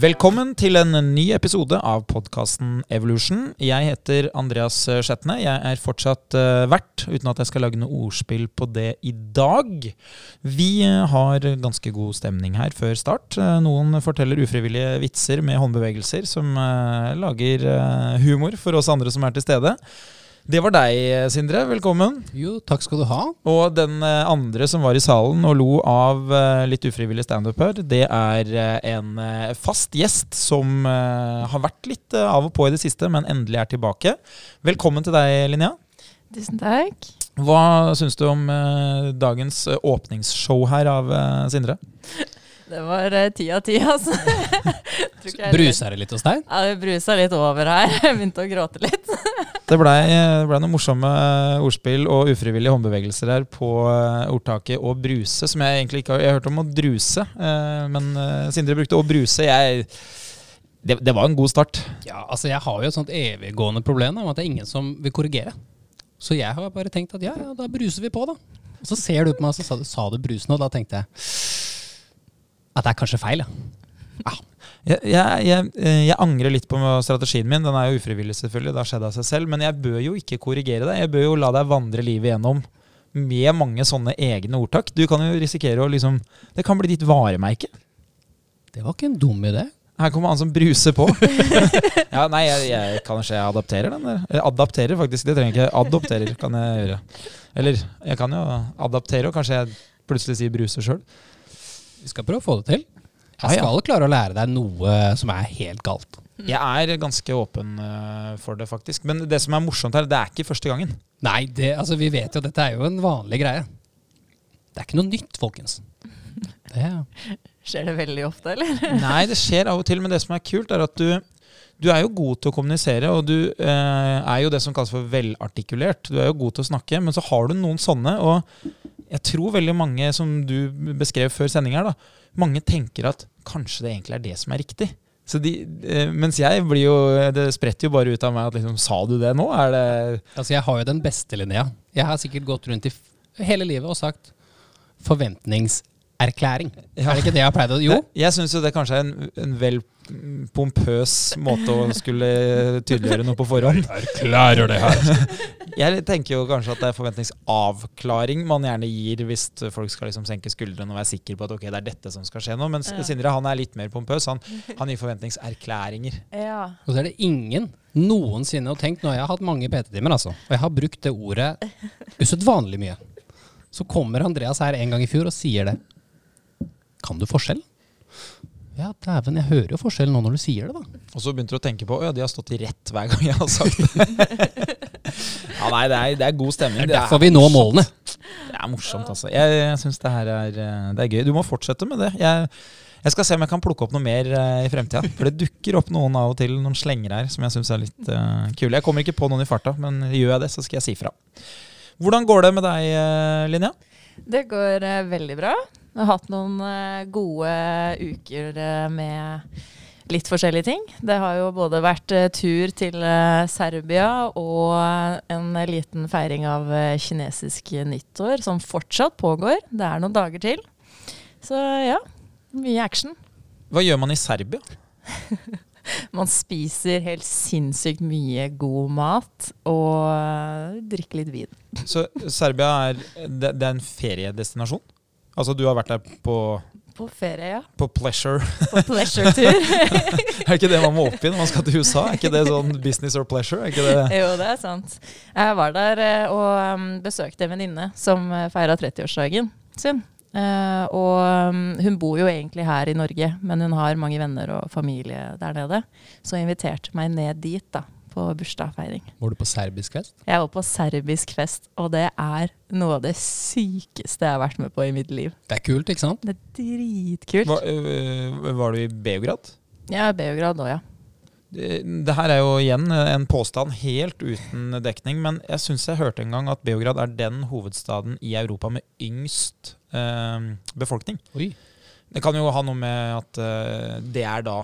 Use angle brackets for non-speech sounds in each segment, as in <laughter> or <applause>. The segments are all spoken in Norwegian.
Velkommen til en ny episode av podkasten Evolution. Jeg heter Andreas Skjetne. Jeg er fortsatt uh, vert, uten at jeg skal lage noe ordspill på det i dag. Vi uh, har ganske god stemning her før start. Uh, noen forteller ufrivillige vitser med håndbevegelser som lager humor for oss andre som er til stede. Det var deg, Sindre. Velkommen. Jo, takk skal du ha. Og den eh, andre som var i salen og lo av eh, litt ufrivillig standup her, det er eh, en fast gjest som har vært litt av og på i det siste, men endelig er tilbake. Velkommen til deg, Linnea. Tusen takk. Hva syns du om dagens åpningsshow her av Sindre? Det var ti av ti, altså. <laughs> Brusa det litt hos deg? Ja, det brusa litt over her. <laughs> Jeg begynte å gråte litt. <laughs> Det blei ble noen morsomme ordspill og ufrivillige håndbevegelser her på eh, ordtaket 'å bruse', som jeg egentlig ikke har Jeg har hørt om å druse, eh, men eh, Sindre brukte 'å bruse'. Jeg det, det, var en god start. Ja, altså Jeg har jo et sånt eviggående problem om at det er ingen som vil korrigere. Så jeg har bare tenkt at ja, ja, da bruser vi på, da. Og så ser du på meg og så sa du, sa du brusen, og da tenkte jeg at det er kanskje feil. Ja. Jeg, jeg, jeg, eh, jeg, angrer litt på strategien min. Den er jo ufrivillig, selvfølgelig. Det har skjedd av seg selv. Men jeg bør jo ikke korrigere deg. Jeg bør jo la deg vandre livet gjennom med mange sånne egne ordtak. Du kan jo risikere å liksom Det kan bli ditt varemerke. Det var ikke en dum idé. Her kommer han som bruser på. <laughs> ja, nei, jeg, jeg, kanskje jeg adapterer den. der. adapterer, faktisk. Det trenger jeg ikke. Adopterer kan jeg gjøre. Eller jeg kan jo adaptere, og kanskje jeg plutselig sier bruser sjøl. Vi skal prøve å få det til. Jeg skal ah, ja. klare å lære deg noe som er helt galt. Jeg er ganske åpen uh, for det, faktisk. Men det som er morsomt her, det er ikke første gangen. Nei, det, altså, vi vet jo at dette er jo en vanlig greie. Det er ikke noe nytt, folkens. <laughs> Det. Skjer det veldig ofte, eller? <laughs> Nei, det skjer av og til. Men det som er kult, er at du, du er jo god til å kommunisere, og du eh, er jo det som kalles for velartikulert. Du er jo god til å snakke, men så har du noen sånne. Og jeg tror veldig mange, som du beskrev før sending her, mange tenker at kanskje det egentlig er det som er riktig. De, eh, mens jeg blir jo Det spretter jo bare ut av meg at liksom Sa du det nå? Er det Altså, jeg har jo den beste linja. Jeg har sikkert gått rundt i hele livet og sagt forventningserklæring. Ja. Er det ikke det jeg har pleid å Jo. Jeg syns jo det kanskje er en, en vel pompøs måte å skulle tydeliggjøre noe på forhånd. Erklærer det her. <laughs> Jeg tenker jo kanskje at det er forventningsavklaring man gjerne gir hvis folk skal liksom senke skuldrene og være sikker på at ok, det er dette som skal skje nå. Men ja. Sindre han er litt mer pompøs. Han, han gir forventningserklæringer. Ja. Og så er det ingen noensinne og tenkt, nå har jeg hatt mange PT-timer, altså, og jeg har brukt det ordet usedvanlig mye. Så kommer Andreas her en gang i fjor og sier det. Kan du forskjell? Ja, dæven, jeg hører jo forskjellen nå når du sier det, da. Og så begynte du å tenke på ja, de har stått i rett hver gang jeg har sagt det. <laughs> ja, nei, det er, det er, god stemning. Det er derfor vi når målene. Det er morsomt, altså. Jeg, jeg syns det her er, eh, det er gøy. Du må fortsette med det. Jeg, jeg skal se om jeg kan plukke opp noe mer uh, i fremtida. For det dukker opp noen av og til, noen slenger her, som jeg syns er litt uh, kule. Jeg kommer ikke på noen i farta, men gjør jeg det, så skal jeg si fra. Hvordan går det med deg, Linja? Linnea? Det går veldig bra. Jeg har hatt noen uh, gode uker uh, med litt forskjellige ting. Det har jo både vært uh, tur til Serbia og en liten feiring av kinesisk nyttår, som fortsatt pågår. Det er noen dager til. Så ja, mye action. Hva gjør man i Serbia? <laughs> man spiser helt sinnssykt mye god mat og drikker litt vin. Så Serbia er, det, det er en feriedestinasjon? Altså du har vært der på På ferie, ja. På pleasure. På pleasure-tur. <laughs> er ikke det man må opp i når man skal til USA? Er ikke det sånn business or pleasure? Det? Jo, det er sant. Jeg var der eh, og um, besøkte en venninne som eh, feira 30-årsdagen sin. Uh, og um, hun bor jo egentlig her i Norge, men hun har mange venner og familie der nede. Så hun inviterte meg ned dit da, på bursdagsfeiring. Var du på serbisk fest? Jeg var på serbisk fest, og det er noe av det sykeste jeg har vært med på i mitt liv. Det er kult, ikke sant? Det er dritkult. Var, øh, var du i Beograd? Ja, Beograd òg, ja. Det, det, her er jo igjen en påstand helt uten dekning, men jeg syns jeg hørte en gang at Beograd er den hovedstaden i Europa med yngst øh, befolkning. Oi. Det kan jo ha noe med at uh, det er da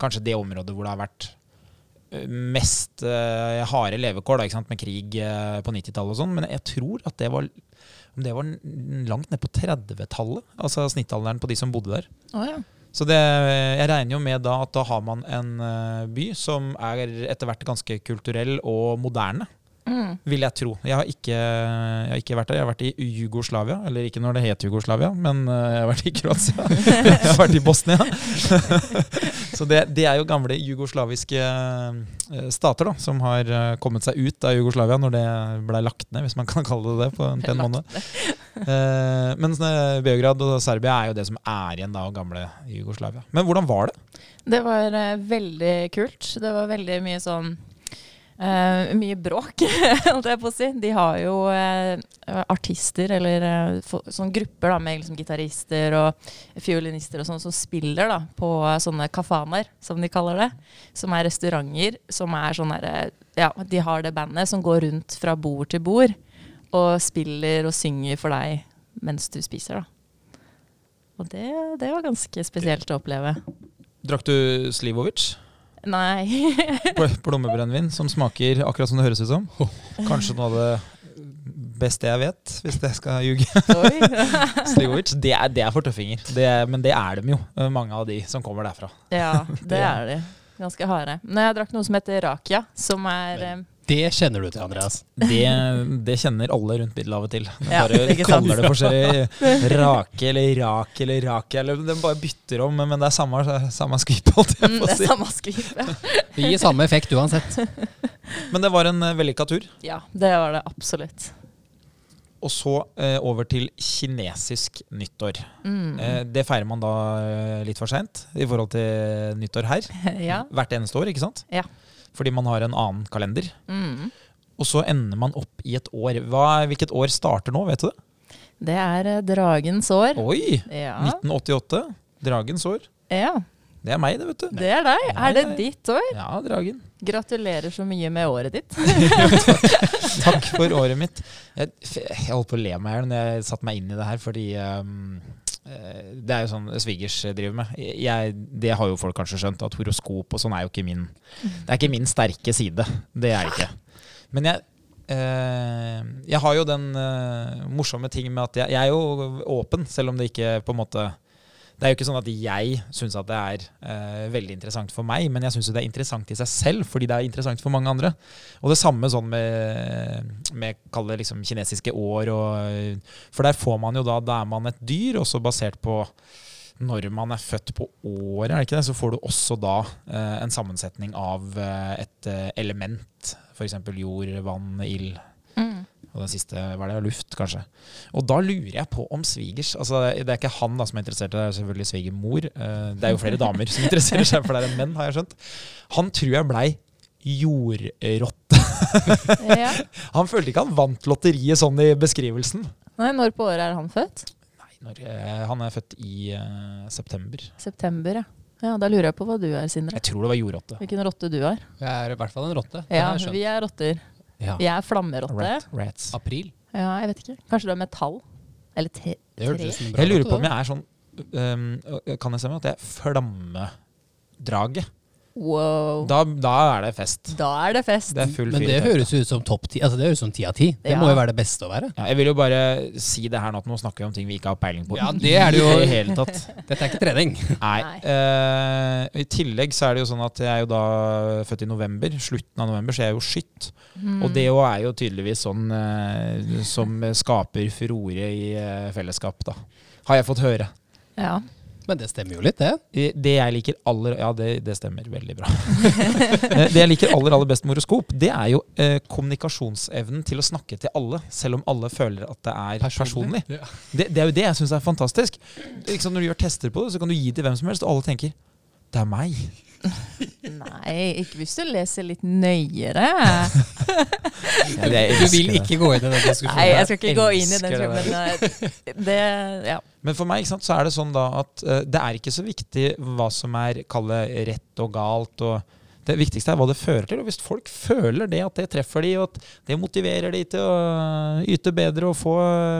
kanskje det området hvor det har vært mest uh, harde levekår da, med krig uh, på 90-tallet og sånn. Men jeg tror at det var om det var langt ned på 30-tallet. Altså snittalderen på de som bodde der. Oh, ja. Så det, jeg regner jo med da at da har man en eh, by som er etter hvert ganske kulturell og moderne. Mm. Vil jeg tro. Jeg har, ikke, jeg har ikke vært der. Jeg har vært i Jugoslavia. Eller ikke når det het Jugoslavia, men eh, jeg har vært i Kroatia. <laughs> jeg har vært i Bosnia. <laughs> Så det, det er jo gamle jugoslaviske eh, stater da, som har eh, kommet seg ut av Jugoslavia når det ble lagt ned, hvis man kan kalle det det på en pen måned. <laughs> Men mens eh, Beograd og Serbia er jo det som er igjen da av gamle Jugoslavia. Men hvordan var det? Det var veldig kult. Det var veldig mye sånn eh, Mye bråk, <laughs> holdt jeg på å si. De har jo uh, artister, eller uh, sånne grupper da, med liksom, gitarister og fiolinister og sånn, som spiller da, på eh, sånne kafaner, som de kaller det. Som er restauranter som er sånn derre Ja, de har det bandet som går rundt fra bord til bord og spiller og synger for deg mens du spiser, da. Og det, det var ganske spesielt å oppleve. Drakk du Slivovic? Nei. Pl- Plommebrennevin som smaker akkurat som det høres ut som. Kanskje noe av det beste jeg vet, hvis jeg skal ljuge. Oi. <laughs> Slivovic, det er, det er for tøffinger. Det er, men det er dem jo, eh, mange av de som kommer derfra. Ja, <laughs> det er de. Ganske harde. Men jeg drakk noe som heter rakia, som er eh, Det kjenner du til, Andreas. Det, det kjenner alle rundt Middelhavet til. De bare ja, kaller det forskjellig rake eller rak eller rake. eller De bare bytter om, men det er samme, samme skvip, holdt jeg mm, på å Det er si. samme skvip. Ja. Det gir samme effekt uansett. <laughs> Men det var en eh, vellykka tur. ja, det var det absolutt. Og så eh, over til kinesisk nyttår. Mm. Eh, det feirer man da eh, litt for seint i forhold til nyttår her. <laughs> Ja. Hvert eneste år, ikke sant? Ja. Fordi man har en annen kalender. Mm. Og så ender man opp i et år. Hva, hvilket år starter nå, vet du det? Det er eh, dragens år. Oi! Ja. 1988. Dragens år. ja, Det er meg, det, vet du. det er deg. Nei, Er det ditt år? Ja, dragen. Gratulerer så mye med året ditt. <laughs> Takk for året mitt. Jeg, jeg holdt på å le meg i hjel når jeg satte meg inn i det her, fordi um, det er jo sånn svigers driver med. Jeg, det har jo folk kanskje skjønt, at horoskop og sånn er jo ikke min Det er ikke min sterke side. Det er det ikke. Men jeg eh, jeg har jo den eh, morsomme ting med at jeg, jeg er jo åpen, selv om det ikke på en måte det er jo ikke sånn at jeg syns at det er eh, veldig interessant for meg, men jeg syns det er interessant i seg selv, fordi det er interessant for mange andre. Og det samme sånn med, med kall det liksom kinesiske år. Og, for der får man jo da Da er man et dyr, også basert på når man er født på året, er det ikke det? så får du også da eh, en sammensetning av eh, et eh, element. F.eks. jord, vann, ild. Mm. Og den siste hva er det, luft, kanskje. Og da lurer jeg på om svigers altså Det er ikke han da som er interessert, det er selvfølgelig svigermor. Eh, Det er jo flere damer som interesserer seg for det enn menn, har jeg skjønt. Han tror jeg blei jordrotte. <laughs> Ja. Han følte ikke han vant lotteriet sånn i beskrivelsen. Nei, når på året er han født? Nei, når, eh, han er født i uh, september. September, ja. Ja, Da lurer jeg på hva du er, Sindre. Jeg tror det var jordrotte. Hvilken rotte du er. Jeg er i hvert fall en rotte. Ja, vi er rotter. Ja. Jeg er flammerotte. Rat, rats. April. Ja, jeg vet ikke. Kanskje du er metall? Eller te Det tre? Jeg lurer på om jeg er sånn um, Kan jeg stemme at jeg er flammedraget? Wow. Da, da er det fest. Da er det fest. Det er full Men det høres ut som topp ti. Altså det høres ut som ti av ti. Det Ja. må jo være det beste å være. Ja, jeg vil jo bare si det her nå, at nå snakker vi om ting vi ikke har peiling på. Ja, det er det jo. <laughs> I hele tatt. Dette er ikke trening. <laughs> Nei. Eh, I tillegg så er det jo sånn at jeg er jo da født i november, slutten av november, så jeg er jo skytt. Mm. Og det òg er jo tydeligvis sånn uh, som skaper furore i uh, fellesskap, da. Har jeg fått høre. Ja. Men det stemmer jo litt, det. Det jeg liker aller Ja, det, det stemmer veldig bra. <laughs> Eh, det jeg liker aller aller best med horoskop, det er jo eh, kommunikasjonsevnen til å snakke til alle, selv om alle føler at det er personlig. Ja. Det, det er jo det jeg syns er fantastisk. Liksom når du gjør tester på det, så kan du gi til hvem som helst, og alle tenker det er meg. <laughs> Nei, ikke hvis du leser litt nøyere. <laughs> Du vil ikke gå inn i den diskusjonen. Nei, jeg skal ikke gå inn i den, men eh, det Ja. Men for meg ikke sant, så er det sånn da at uh, det er ikke så viktig hva som er kalle rett og galt. og Det viktigste er hva det fører til. og Hvis folk føler det, at det treffer de, og at det motiverer de til å yte bedre og få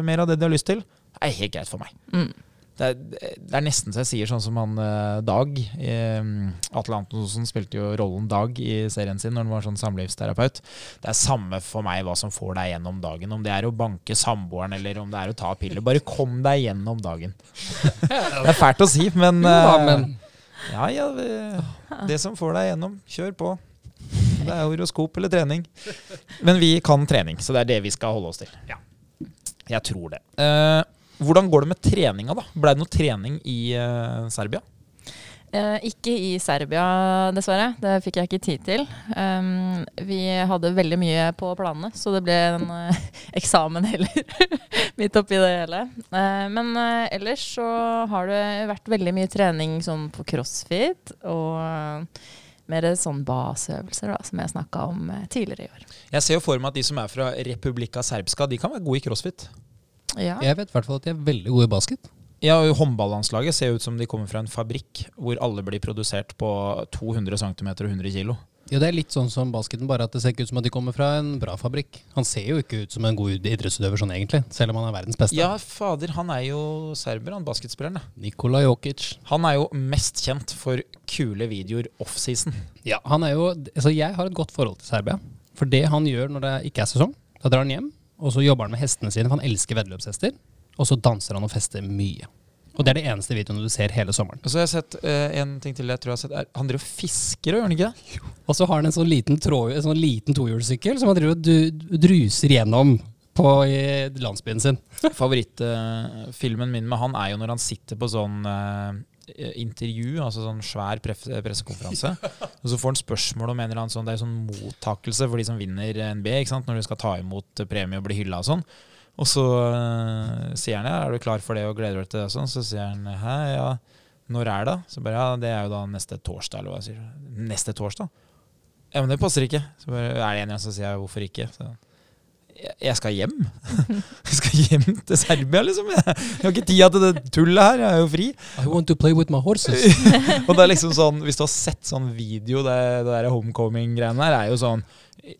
mer av det de har lyst til, det er helt greit for meg. Mm. Det, er, det er nesten så jeg sier sånn som han eh, Dag. Eh, Atle Antonsen spilte jo rollen Dag i serien sin når han var sånn samlivsterapeut. Det er samme for meg hva som får deg gjennom dagen. Om det er å banke samboeren eller om det er å ta piller. Bare kom deg gjennom dagen. <laughs> Det er fælt å si, men, eh, ja, ja, det, som får deg gjennom. Kjør på. Det er horoskop eller trening. Men vi kan trening, så det er det vi skal holde oss til. Ja. Jeg tror det. Eh, hvordan går det med treninga, da? Ble det noe trening i uh, Serbia? Eh, ikke i Serbia, dessverre. Det fikk jeg ikke tid til. Um, vi hadde veldig mye på planene, så det ble en uh, <laughs> eksamen heller. <laughs> Midt oppi det hele. Uh, men uh, ellers så har det vært veldig mye trening sånn på crossfit og mer sånn baseøvelser, da, som jeg snakka om tidligere i år. Jeg ser jo for meg at de som er fra Republika Serbska, de kan være gode i crossfit. Ja. jeg vet i hvert fall at de er veldig gode i basket. Ja, og Håndballandslaget ser ut som de kommer fra en fabrikk hvor alle blir produsert på 200 cm og 100 kg. Ja, Det er litt sånn som basketen, bare at det ser ikke ut som at de kommer fra en bra fabrikk. Han ser jo ikke ut som en god idrettsutøver sånn egentlig, selv om han er verdens beste. Ja, fader, han er jo serber, han basketspilleren. Nikola Jokic. Han er jo mest kjent for kule videoer offseason. Ja, han er jo Altså, jeg har et godt forhold til Serbia. For det han gjør når det ikke er sesong, da drar han hjem, og så jobber han med hestene sine, for han elsker veddeløpshester. Og så danser han og fester mye. Og det er det eneste videoen du ser hele sommeren. Og så har jeg sett eh, en ting til jeg tror jeg har sett. Er, han driver og fisker, gjør han ikke det? Og så har han en sånn liten, tråd, sånn liten tohjulssykkel som han driver og du- druser gjennom på i landsbyen sin. Favorittfilmen min med han er jo når han sitter på sånn eh, intervju, altså sånn svær pressekonferanse. <laughs> og så får han spørsmål om en eller annen sånn, det er sånn mottakelse for de som vinner NB, når du skal ta imot premie og bli hylla og sånn. Og så uh, sier han ja, er du klar for det og gleder deg til det? og sånn? Så sier han hæ, ja, når er det? Så bare ja, det er jo da neste torsdag, eller hva jeg sier? Neste torsdag? Ja, men det passer ikke. Så bare, er det en igjen som sier hvorfor ikke? Så, jeg, skal hjem. <laughs> jeg skal hjem til Serbia, liksom. Jeg, har ikke tida til det tullet her. Jeg er jo fri. I want to play with my horses. <laughs> Og det er liksom sånn, Hvis du har sett sånn video, det, det der homecoming-greiene der, er jo sånn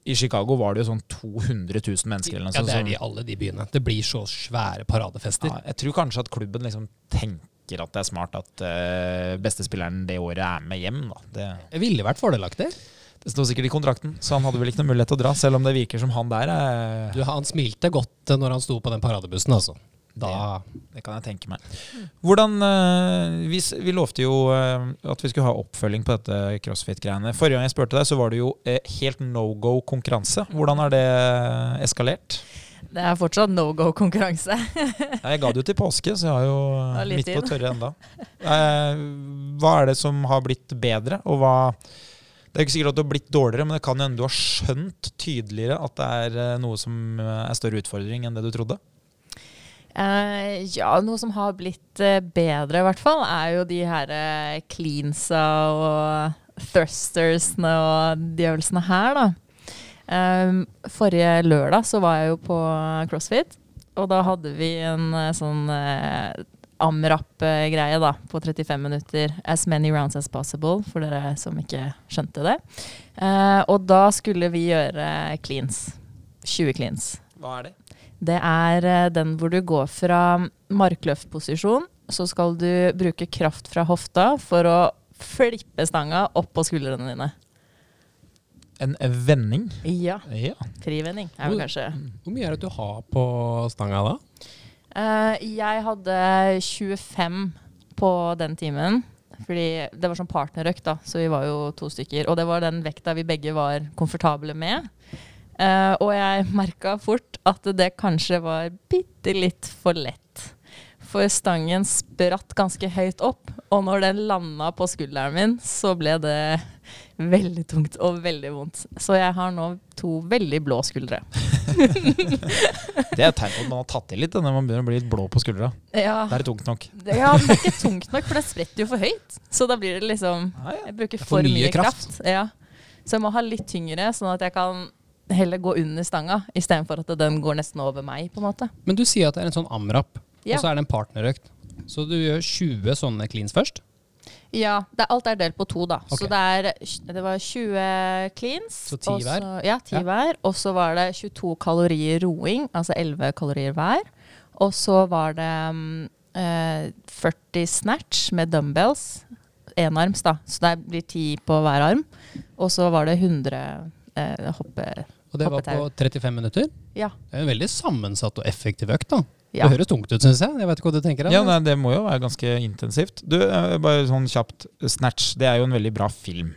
I Chicago var det jo sånn 200 000 mennesker eller noe Ja, det er de i alle de byene. Det blir så svære paradefester. ja, jeg tror kanskje at klubben liksom tenker at det er smart at uh, bestespilleren det året er med hjem. da. Det, Det ville vært fordelaktig. Det sto sikkert i kontrakten, så han hadde vel ikke noe mulighet til å dra. Selv om det virker som han der er Du, han smilte godt når han sto på den paradebussen, altså. Da Det kan jeg tenke meg. Hvordan, eh, vi, vi lovte jo eh, at vi skulle ha oppfølging på dette crossfit-greiene. Forrige gang jeg spurte deg, så var det jo eh, helt no go konkurranse. Hvordan har det eskalert? Det er fortsatt no go-konkurranse. Ja, <laughs> Jeg ga det jo til påske, så jeg har jo eh, midt på tørre enda. Eh, hva er det som har blitt bedre, og hva Det er ikke sikkert at du har blitt dårligere, men det kan hende du har skjønt tydeligere at det er eh, noe som eh, er større utfordring enn det du trodde. Uh, ja, noe som har blitt bedre, i hvert fall, er jo de her uh, cleansa og thrustersene og de øvelsene her, da. Um, forrige lørdag så var jeg jo på CrossFit, og da hadde vi en sånn AMRAP-greie da, på 35 minutter. As many rounds as possible, for dere som ikke skjønte det. Eh, og da skulle vi gjøre cleans. 20 cleans. Hva er det? Det er eh, den hvor du går fra markløftposisjon, så skal du bruke kraft fra hofta for å flippe stanga opp på skuldrene dine. En vending? Ja. Ja. Frivending er vel kanskje Hvor mye er det du har på stanga da? Eh, Jeg hadde 25 på den timen. Fordi det var sånn partnerøkt, da, så vi var jo to stykker. Og det var den vekta vi begge var komfortable med. Uh, og jeg merka fort at det kanskje var bitte litt for lett. For stangen spratt ganske høyt opp, og når den landa på skulderen min, så ble det veldig tungt og veldig vondt. Så jeg har nå to veldig blå skuldre. Det er et tegn på at man har tatt i litt når man begynner å bli litt blå på skuldra. Ja. Det er tungt nok. Det- Ja, det er ikke tungt nok, for det spretter jo for høyt. Så da blir det liksom. Jeg bruker er for, for mye mye kraft. Ja. Så jeg må ha litt tyngre, sånn at jeg kan heller gå under stanga, istedenfor at den går nesten over meg, på en måte. Men du sier at det er en sånn amrap, Ja, og så er det en partnerøkt. Så du gjør 20 sånne cleans først? Ja det er, alt er delt på to, da. Okay. Så det, er, det var 20 cleans. Så 10 og hver? Ja, 10 Ja. Og så var det 22 kalorier roing, altså 11 kalorier hver. Og så var det um, eh, 40 snatch med dumbbells. Enarms, da. Så det blir 10 på hver arm. Og så var det 100 eh, hoppe... Og det var på 35 minutter. Ja. Det er en veldig sammensatt og effektiv økt, da. Ja. Det høres tungt ut, syns jeg. Jeg vet ikke hva du tenker? Ja, nei, Det må jo være ganske intensivt. Du, eh, bare sånn kjapt. Snatch, det er jo en veldig bra film.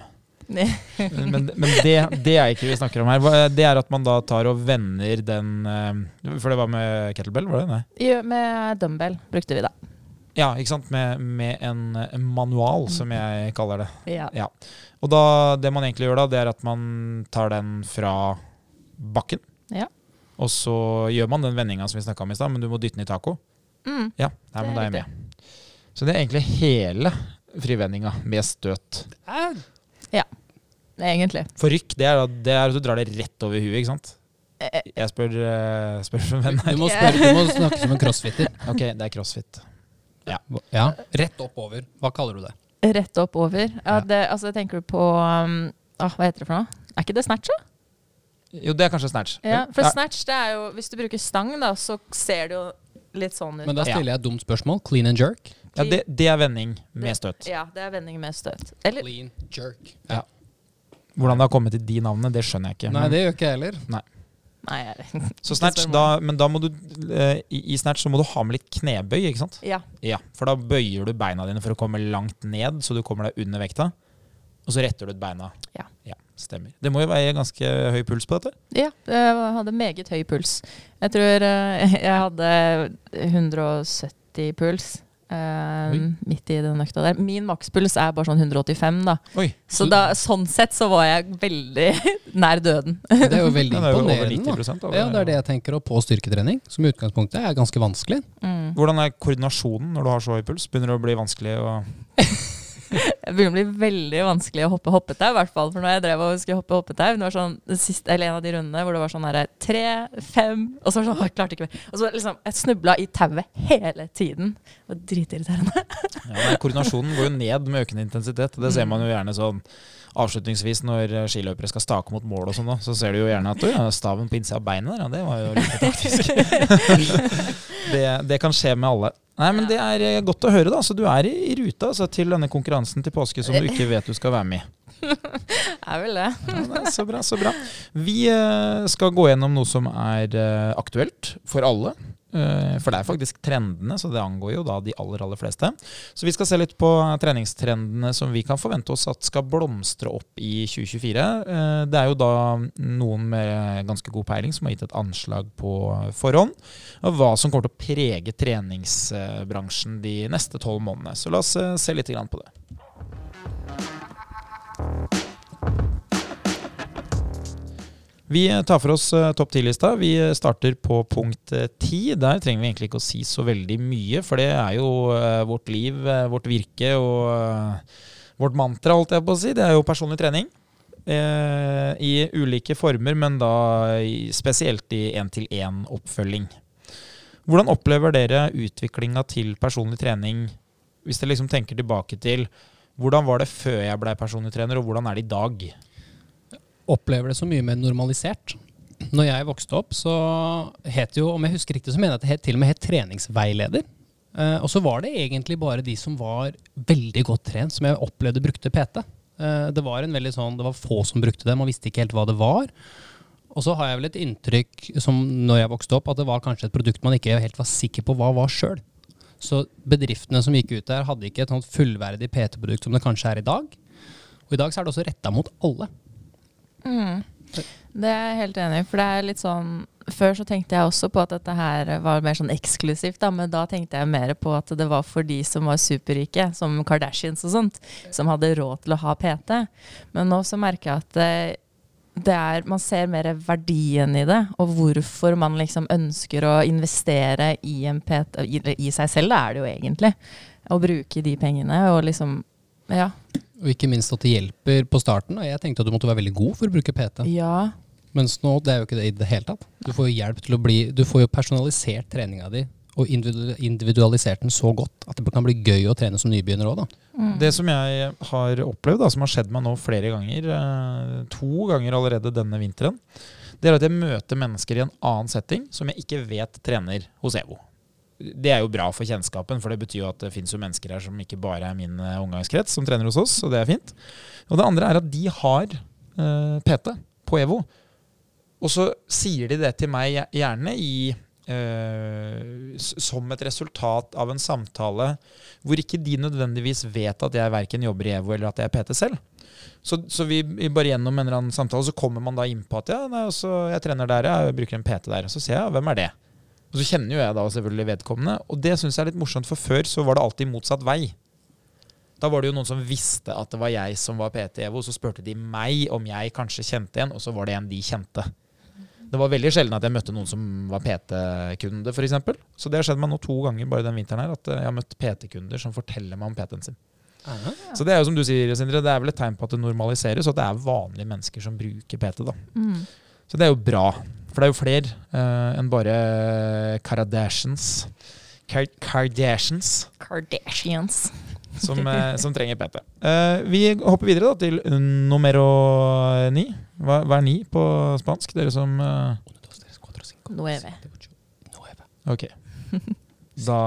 <laughs> Men, men det, det er ikke vi snakker om her. Det er at man da tar og vender den eh, For det var med kettlebell, var det? Nei. Jo, Med dumbbell brukte vi det. Ja, ikke sant? Med, med en, en manual, som jeg kaller det. Ja. Ja. Og da, det man egentlig gjør da, det er at man tar den fra bakken. Ja. Og så gjør man den vendinga som vi snakka om i stad, men du må dytte den i taco. Mm. Ja, nei, men da er jeg med. Så det er egentlig hele frivendinga med støt. Ja, Egentlig. Forrykk, det er, det er at du drar det rett over huet, ikke sant? Eh, Jeg spør, eh, spør for venn Du må, spørre, du må snakke som en crossfitter. <laughs> Ok, det er crossfit. Ja, Rett oppover. Hva kaller du det? Rett opp over. Ja, Ja. det, altså, tenker du på um, ah, Hva heter det for noe? Er ikke det snatch, da? Jo, det er kanskje snatch. Ja, for Ja. snatch, det er jo Hvis du bruker stang, da, så ser det jo litt sånn ut. Men da stiller jeg et dumt spørsmål. Clean and jerk? Ja, det, det er vending med støt. Ja, det er vending med støt. Eller Clean jerk. Ja. Hvordan det har kommet til de navnene, det skjønner jeg ikke. Nei, det gjør ikke jeg heller. Nei, jeg Så snatch, da, men da må du eh, i, I snatch så må du ha med litt knebøy, ikke sant? Ja. Ja, For da bøyer du beina dine for å komme langt ned, så du kommer deg under vekta. Og så retter du ut beina. Ja. ja. Stemmer. Det må jo være ganske høy puls på dette. ja, jeg hadde meget høy puls. Jeg tror eh, jeg hadde 170 puls. Uh, midt i den økta der. Min makspuls er bare sånn 185, da. Oi, Så da, sånn sett så var jeg veldig <laughs> nær døden. Det er jo veldig <laughs> den er jo over imponerende. 90 da. av Ja, det er det jeg tenker. På styrketrening, som i utgangspunktet er ganske vanskelig. Mm. Hvordan er koordinasjonen når du har så høy puls? Begynner det å bli vanskelig å <laughs> <laughs> Det begynner å bli veldig vanskelig å hoppe hoppetau, i hvert fall. For når jeg drev og skulle hoppe hoppetau, det var sånn, siste, eller en av de rundene hvor det var sånn herre tre, fem Og så var det sånn, jeg klarte ikke mer. Og så liksom, jeg snubla i tauet hele tiden. Det var dritirriterende. ja, Koordinasjonen går jo ned med økende intensitet. Det ser man jo gjerne sånn avslutningsvis når eh, skiløpere skal stake mot mål og sånn. Så ser du jo gjerne at «Oi, ja, staven på innsida av beinet der, ja, det var jo litt taktisk. <laughs> det, det kan skje med alle. Nei, men Det er eh, godt å høre, da. Så du er i, i rute altså, til denne konkurransen til påske som du ikke vet du skal være med i. <laughs> er vel det. Ja, er så bra, så bra. Vi eh, skal gå gjennom noe som er eh, aktuelt for alle. Eh, for det er faktisk trendene, så det angår jo da de aller aller fleste. Så vi skal se litt på treningstrendene som vi kan forvente oss at skal blomstre opp i 2024. Eh, det er jo da noen med ganske god peiling som har gitt et anslag på forhånd. Og hva som kommer til å prege treningsbransjen de neste tolv månedene. Så la oss eh, se litt på det. Vi tar for oss eh, topp 10-lista. Vi starter på punkt ti. 10. Der trenger vi egentlig ikke å si så veldig mye, for det er jo eh, vårt liv, eh, vårt virke og eh, vårt mantra, holdt jeg på å si. Det er jo personlig trening. Eh, I ulike former, men da spesielt i én-til-én-oppfølging. Hvordan opplever dere utviklinga til personlig trening, hvis dere liksom tenker tilbake til hvordan var det før jeg blei personlig trener, og hvordan er det i dag? Opplever det så mye mer normalisert. Når jeg vokste opp, så het jo, om jeg husker riktig, så mener jeg at det til og med het treningsveileder. Uh, og så var det egentlig bare de som var veldig godt trent, som jeg opplevde brukte PT. Uh, det var en veldig sånn, det var få som brukte det, man visste ikke helt hva det var. Og så har jeg vel et inntrykk, som når jeg vokste opp, at det var kanskje et produkt man ikke helt var sikker på hva var sjøl. Så bedriftene som gikk ut der, hadde ikke et sånt fullverdig PT-produkt som det kanskje er i dag. Og i dag så er det også retta mot alle. Mm. Det er jeg helt enig i. For det er litt sånn Før så tenkte jeg også på at dette her var mer sånn eksklusivt, da, men da tenkte jeg mer på at det var for de som var superrike, som Kardashians og sånt, som hadde råd til å ha PT. Men nå så merker jeg at det, det er, man ser mer verdien i det, og hvorfor man liksom ønsker å investere i en PT I, i seg selv, det er det jo egentlig. Å bruke de pengene og liksom Ja. Og ikke minst at det hjelper på starten. Og jeg tenkte at du måtte være veldig god for å bruke PT. ja. Mens nå, det er jo ikke det i det hele tatt. Du får jo hjelp til å bli Du får jo personalisert treninga di og individualisert den så godt at det kan bli gøy å trene som nybegynner òg, da. Mm. Det som jeg har opplevd, da, som har skjedd meg nå flere ganger, eh, to ganger allerede denne vinteren, det er at jeg møter mennesker i en annen setting som jeg ikke vet trener hos EVO. Det er jo bra for kjennskapen, for det betyr jo at det fins mennesker her som ikke bare er min eh, omgangskrets, som trener hos oss, og det er fint. Og det andre er at de har eh, PT på EVO. Og så sier de det til meg gjerne i eh, som et resultat av en samtale hvor ikke de nødvendigvis vet at jeg verken jobber i EVO eller at jeg er PT selv. Så, så vi bare gjennom en eller annen samtale så kommer man da inn på at ja, nei, også, jeg trener der, jeg bruker en PT der. Så sier jeg hvem er det? Og så kjenner jo jeg da selvfølgelig vedkommende. Og det syns jeg er litt morsomt, for før så var det alltid motsatt vei. Da var det jo noen som visste at det var jeg som var PT EVO, så spurte de meg om jeg kanskje kjente en, og så var det en de kjente. Det var veldig sjelden at jeg møtte noen som var PT-kunde, f.eks. Så det har skjedd meg nå to ganger bare den vinteren her, at eh, jeg har møtt PT-kunder som forteller meg om PT-en sin. Aha. Så det er jo som du sier, Sindre, det er vel et tegn på at det normaliseres, og at det er vanlige mennesker som bruker PT. da. Mm. Så det er jo bra. For det er jo flere uh, enn bare Kardashians. Kar Kardashians Kardashians. som, uh, som trenger PT. Uh, vi hopper videre da til numero ni. Hva, hva er ni på spansk? Dere som eh, ocho, nueve. Ok. <laughs> Da,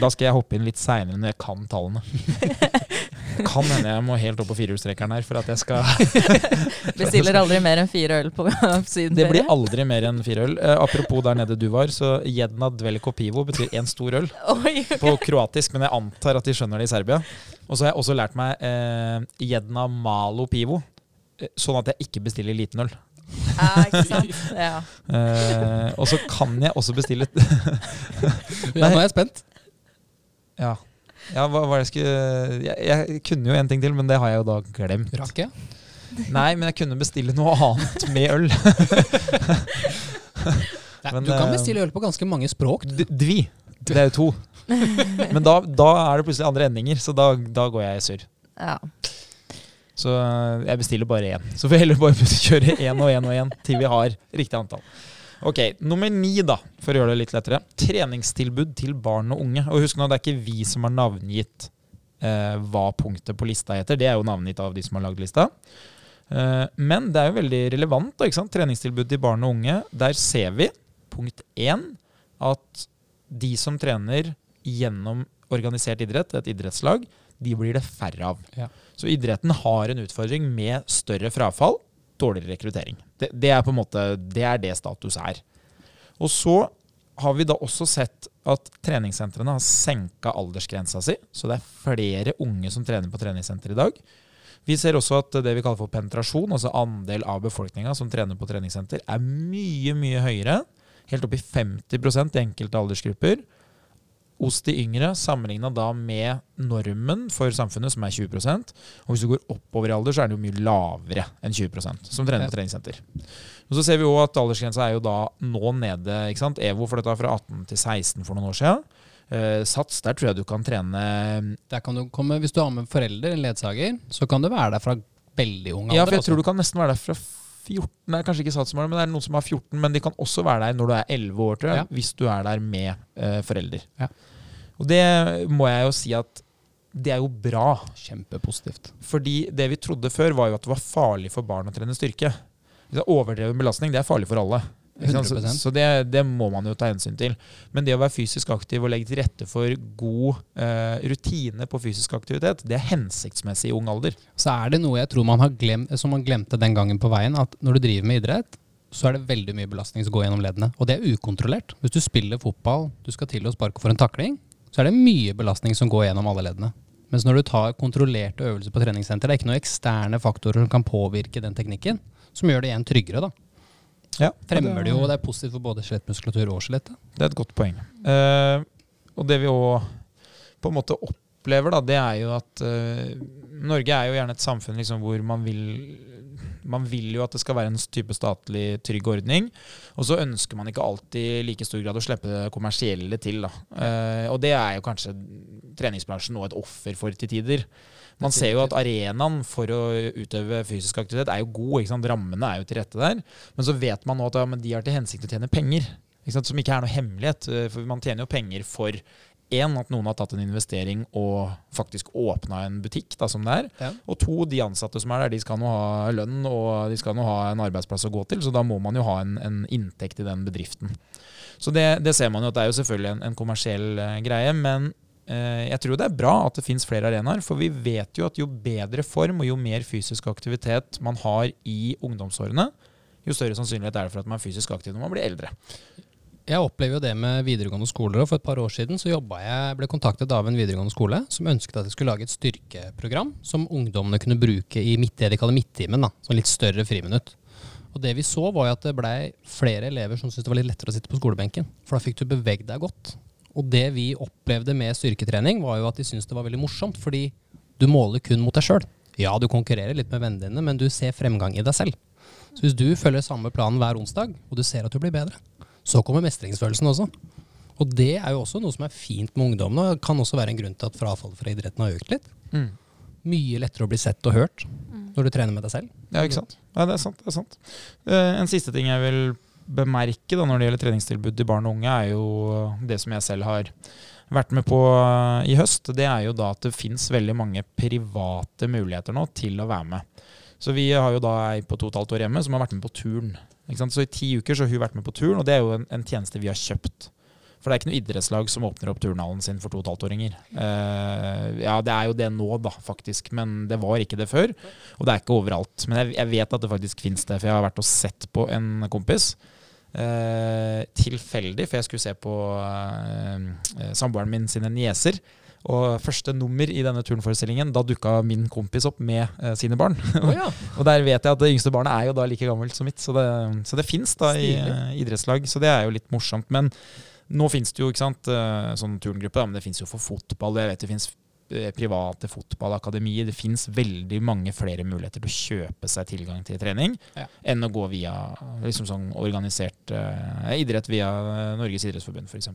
da skal jeg hoppe inn litt seinere når jeg kan tallene. <laughs> Kan hende jeg må helt opp på firehjulstrekkeren her for at jeg skal <laughs> Bestiller aldri mer enn fire øl på <laughs> sydenferie. Det blir aldri mer enn fire øl. Eh, apropos der nede du var, så jedna dveliko pivo betyr én stor øl. Oi, På kroatisk, men jeg antar at de skjønner det i Serbia. Og så har jeg også lært meg eh, jedna malo pivo, eh, sånn at jeg ikke bestiller liten øl. Ja, ikke sant? <laughs> Ja. Eh, og så kan jeg også bestille <laughs> Ja, nå er jeg spent. Ja, ja hva hva jeg skulle jeg, jeg kunne jo en ting til, men det har jeg jo da glemt. Rake. Nei, men jeg kunne bestille noe annet med øl. <laughs> Men, du kan eh, bestille øl på ganske mange språk. dvi. Det er jo to. Men da, da er det plutselig andre endinger, så da, da går jeg i surr. ja. Så øh, jeg bestiller bare én. Så får jeg heller bare kjøre én og én og én til vi har riktig antall. Ok, Nummer ni, da, for å gjøre det litt lettere. Treningstilbud til barn og unge. Og husk nå, det er ikke vi som har navngitt eh, hva punktet på lista heter. Det er jo navngitt av de som har lagd lista. Eh, men det er jo veldig relevant. da, ikke sant? Treningstilbud til barn og unge. Der ser vi, punkt én, at de som trener gjennom organisert idrett, et idrettslag, de blir det færre av. Ja. Så idretten har en utfordring med større frafall, dårligere rekruttering. Det, det er på en måte det er det status er. Og så har vi da også sett at treningssentrene har senka aldersgrensa si, så det er flere unge som trener på treningssenter i dag. Vi ser også at det vi kaller for penetrasjon, altså andel av befolkninga som trener på treningssenter, er mye, mye høyere. Helt opp i 50 i enkelte aldersgrupper hos de yngre, sammenligna da med normen for samfunnet, som er 20% Og hvis du går oppover i alder, så er det jo mye lavere enn 20% som trener på treningssenter. Og Så ser vi jo at aldersgrensa er jo da nå nede. ikke sant? EVO flytta fra 18 til 16 for noen år siden. Eh, sats, der tror jeg du kan trene Der kan du komme, Hvis du har med forelder, en ledsager, så kan du være der fra veldig ung alder. Ja, for jeg også. tror du kan nesten være der fra 14 Nei, kanskje ikke satsmålet, men det er noen som har 14. Men de kan også være der når du er 11 år, tror jeg, Ja. hvis du er der med uh, forelder. Ja. Og det må jeg jo si at det er jo bra. Kjempepositivt. Fordi det vi trodde før, var jo at det var farlig for barn å trene styrke. Overdreven belastning det er farlig for alle. Så, 100%. så det, det må man jo ta hensyn til. Men det å være fysisk aktiv og legge til rette for god eh, rutine på fysisk aktivitet, det er hensiktsmessig i ung alder. Så er det noe jeg tror man har glemt, som man glemte den gangen på veien, at når du driver med idrett, så er det veldig mye belastning som går gjennom leddene. Og det er ukontrollert. Hvis du spiller fotball, du skal til å sparke for en takling, så er det mye belastning som går gjennom alle leddene. Mens når du tar kontrollerte øvelser på treningssenter, det er ikke noen eksterne faktorer som kan påvirke den teknikken, som gjør det igjen tryggere. da. Ja, Fremmer det jo, det er positivt for både skjelettmuskulatur og skjelettet. Det er et godt poeng. Eh, og det vi òg på en måte opplever, da, det er jo at eh, Norge er jo gjerne et samfunn liksom, hvor man vil man vil jo at det skal være en type statlig trygg ordning. Og så ønsker man ikke alltid i like stor grad å slippe det kommersielle til. Da. Eh, og det er jo kanskje treningsbransjen nå et offer for til tider. Man ser jo at arenaen for å utøve fysisk aktivitet er jo god. Ikke sant? Rammene er jo til rette der. Men så vet man nå at ja, men de har til hensikt å tjene penger. Ikke sant? Som ikke er noe hemmelighet. eh, For man tjener jo penger for én, at noen har tatt en investering og faktisk åpna en butikk, da, som det er. Ja. Og to, de ansatte som er der, de skal nå ha lønn og de skal nå ha en arbeidsplass å gå til, så da må man jo ha en, en inntekt i den bedriften. Så det, det ser man jo at det er jo selvfølgelig en, en kommersiell eh, greie, men jeg tror det er bra at det fins flere arenaer, for vi vet jo at jo bedre form og jo mer fysisk aktivitet man har i ungdomsårene, jo større sannsynlighet er det for at man er fysisk aktiv når man blir eldre. Jeg opplever jo det med videregående skoler. For et par år siden så jeg, ble kontaktet av en videregående skole som ønsket at jeg skulle lage et styrkeprogram som ungdommene kunne bruke i midt, det de kaller midttimen. da, Sånn litt større friminutt. Og det vi så var jo at det blei flere elever som syntes det var litt lettere å sitte på skolebenken. For da fikk du beveget deg godt. Og det vi opplevde med styrketrening, var jo at de syntes det var veldig morsomt, fordi du måler kun mot deg sjøl. Ja, du konkurrerer litt med vennene dine, men du ser fremgang i deg selv. Så hvis du følger samme planen hver onsdag, og du ser at du blir bedre, så kommer mestringsfølelsen også. Og det er jo også noe som er fint med ungdommene, og kan også være en grunn til at frafallet fra idretten har økt litt. Mye lettere å bli sett og hørt når du trener med deg selv. Ja, ikke sant? Ja, det er sant. Det er sant. Uh, en siste ting jeg vil bemerke da, når det gjelder treningstilbud til barn og unge, er jo det som jeg selv har vært med på eh, i høst. Det er jo da at det fins veldig mange private muligheter nå til å være med. Så vi har jo da ei på to og et halvt år hjemme som har vært med på turn. Så i ti uker så har hun vært med på turn, og det er jo en, en tjeneste vi har kjøpt. For det er ikke noe idrettslag som åpner opp turnhallen sin for to og et halvt åringer. Uh, ja, det er jo det nå, da, faktisk. Men det var ikke det før. Og det er ikke overalt. Men jeg, jeg vet at det faktisk fins det, for jeg har vært og sett på en kompis. Eh, tilfeldig, for jeg skulle se på eh, eh, samboeren min sine nieser. Og første nummer i denne turnforestillingen, da dukka min kompis opp med eh, sine barn. <laughs> og der vet jeg at det yngste barnet er jo da like gammelt som mitt, så det, så det fins da i eh, idrettslag. Så det er jo litt morsomt. Men nå fins det jo ikke sant, sånn turngruppe, da, men det fins jo for fotball. Jeg vet det fins private fotballakademier. Det fins veldig mange flere muligheter til å kjøpe seg tilgang til trening Ja. enn å gå via liksom sånn organisert uh, idrett via eh, Norges idrettsforbund, f.eks.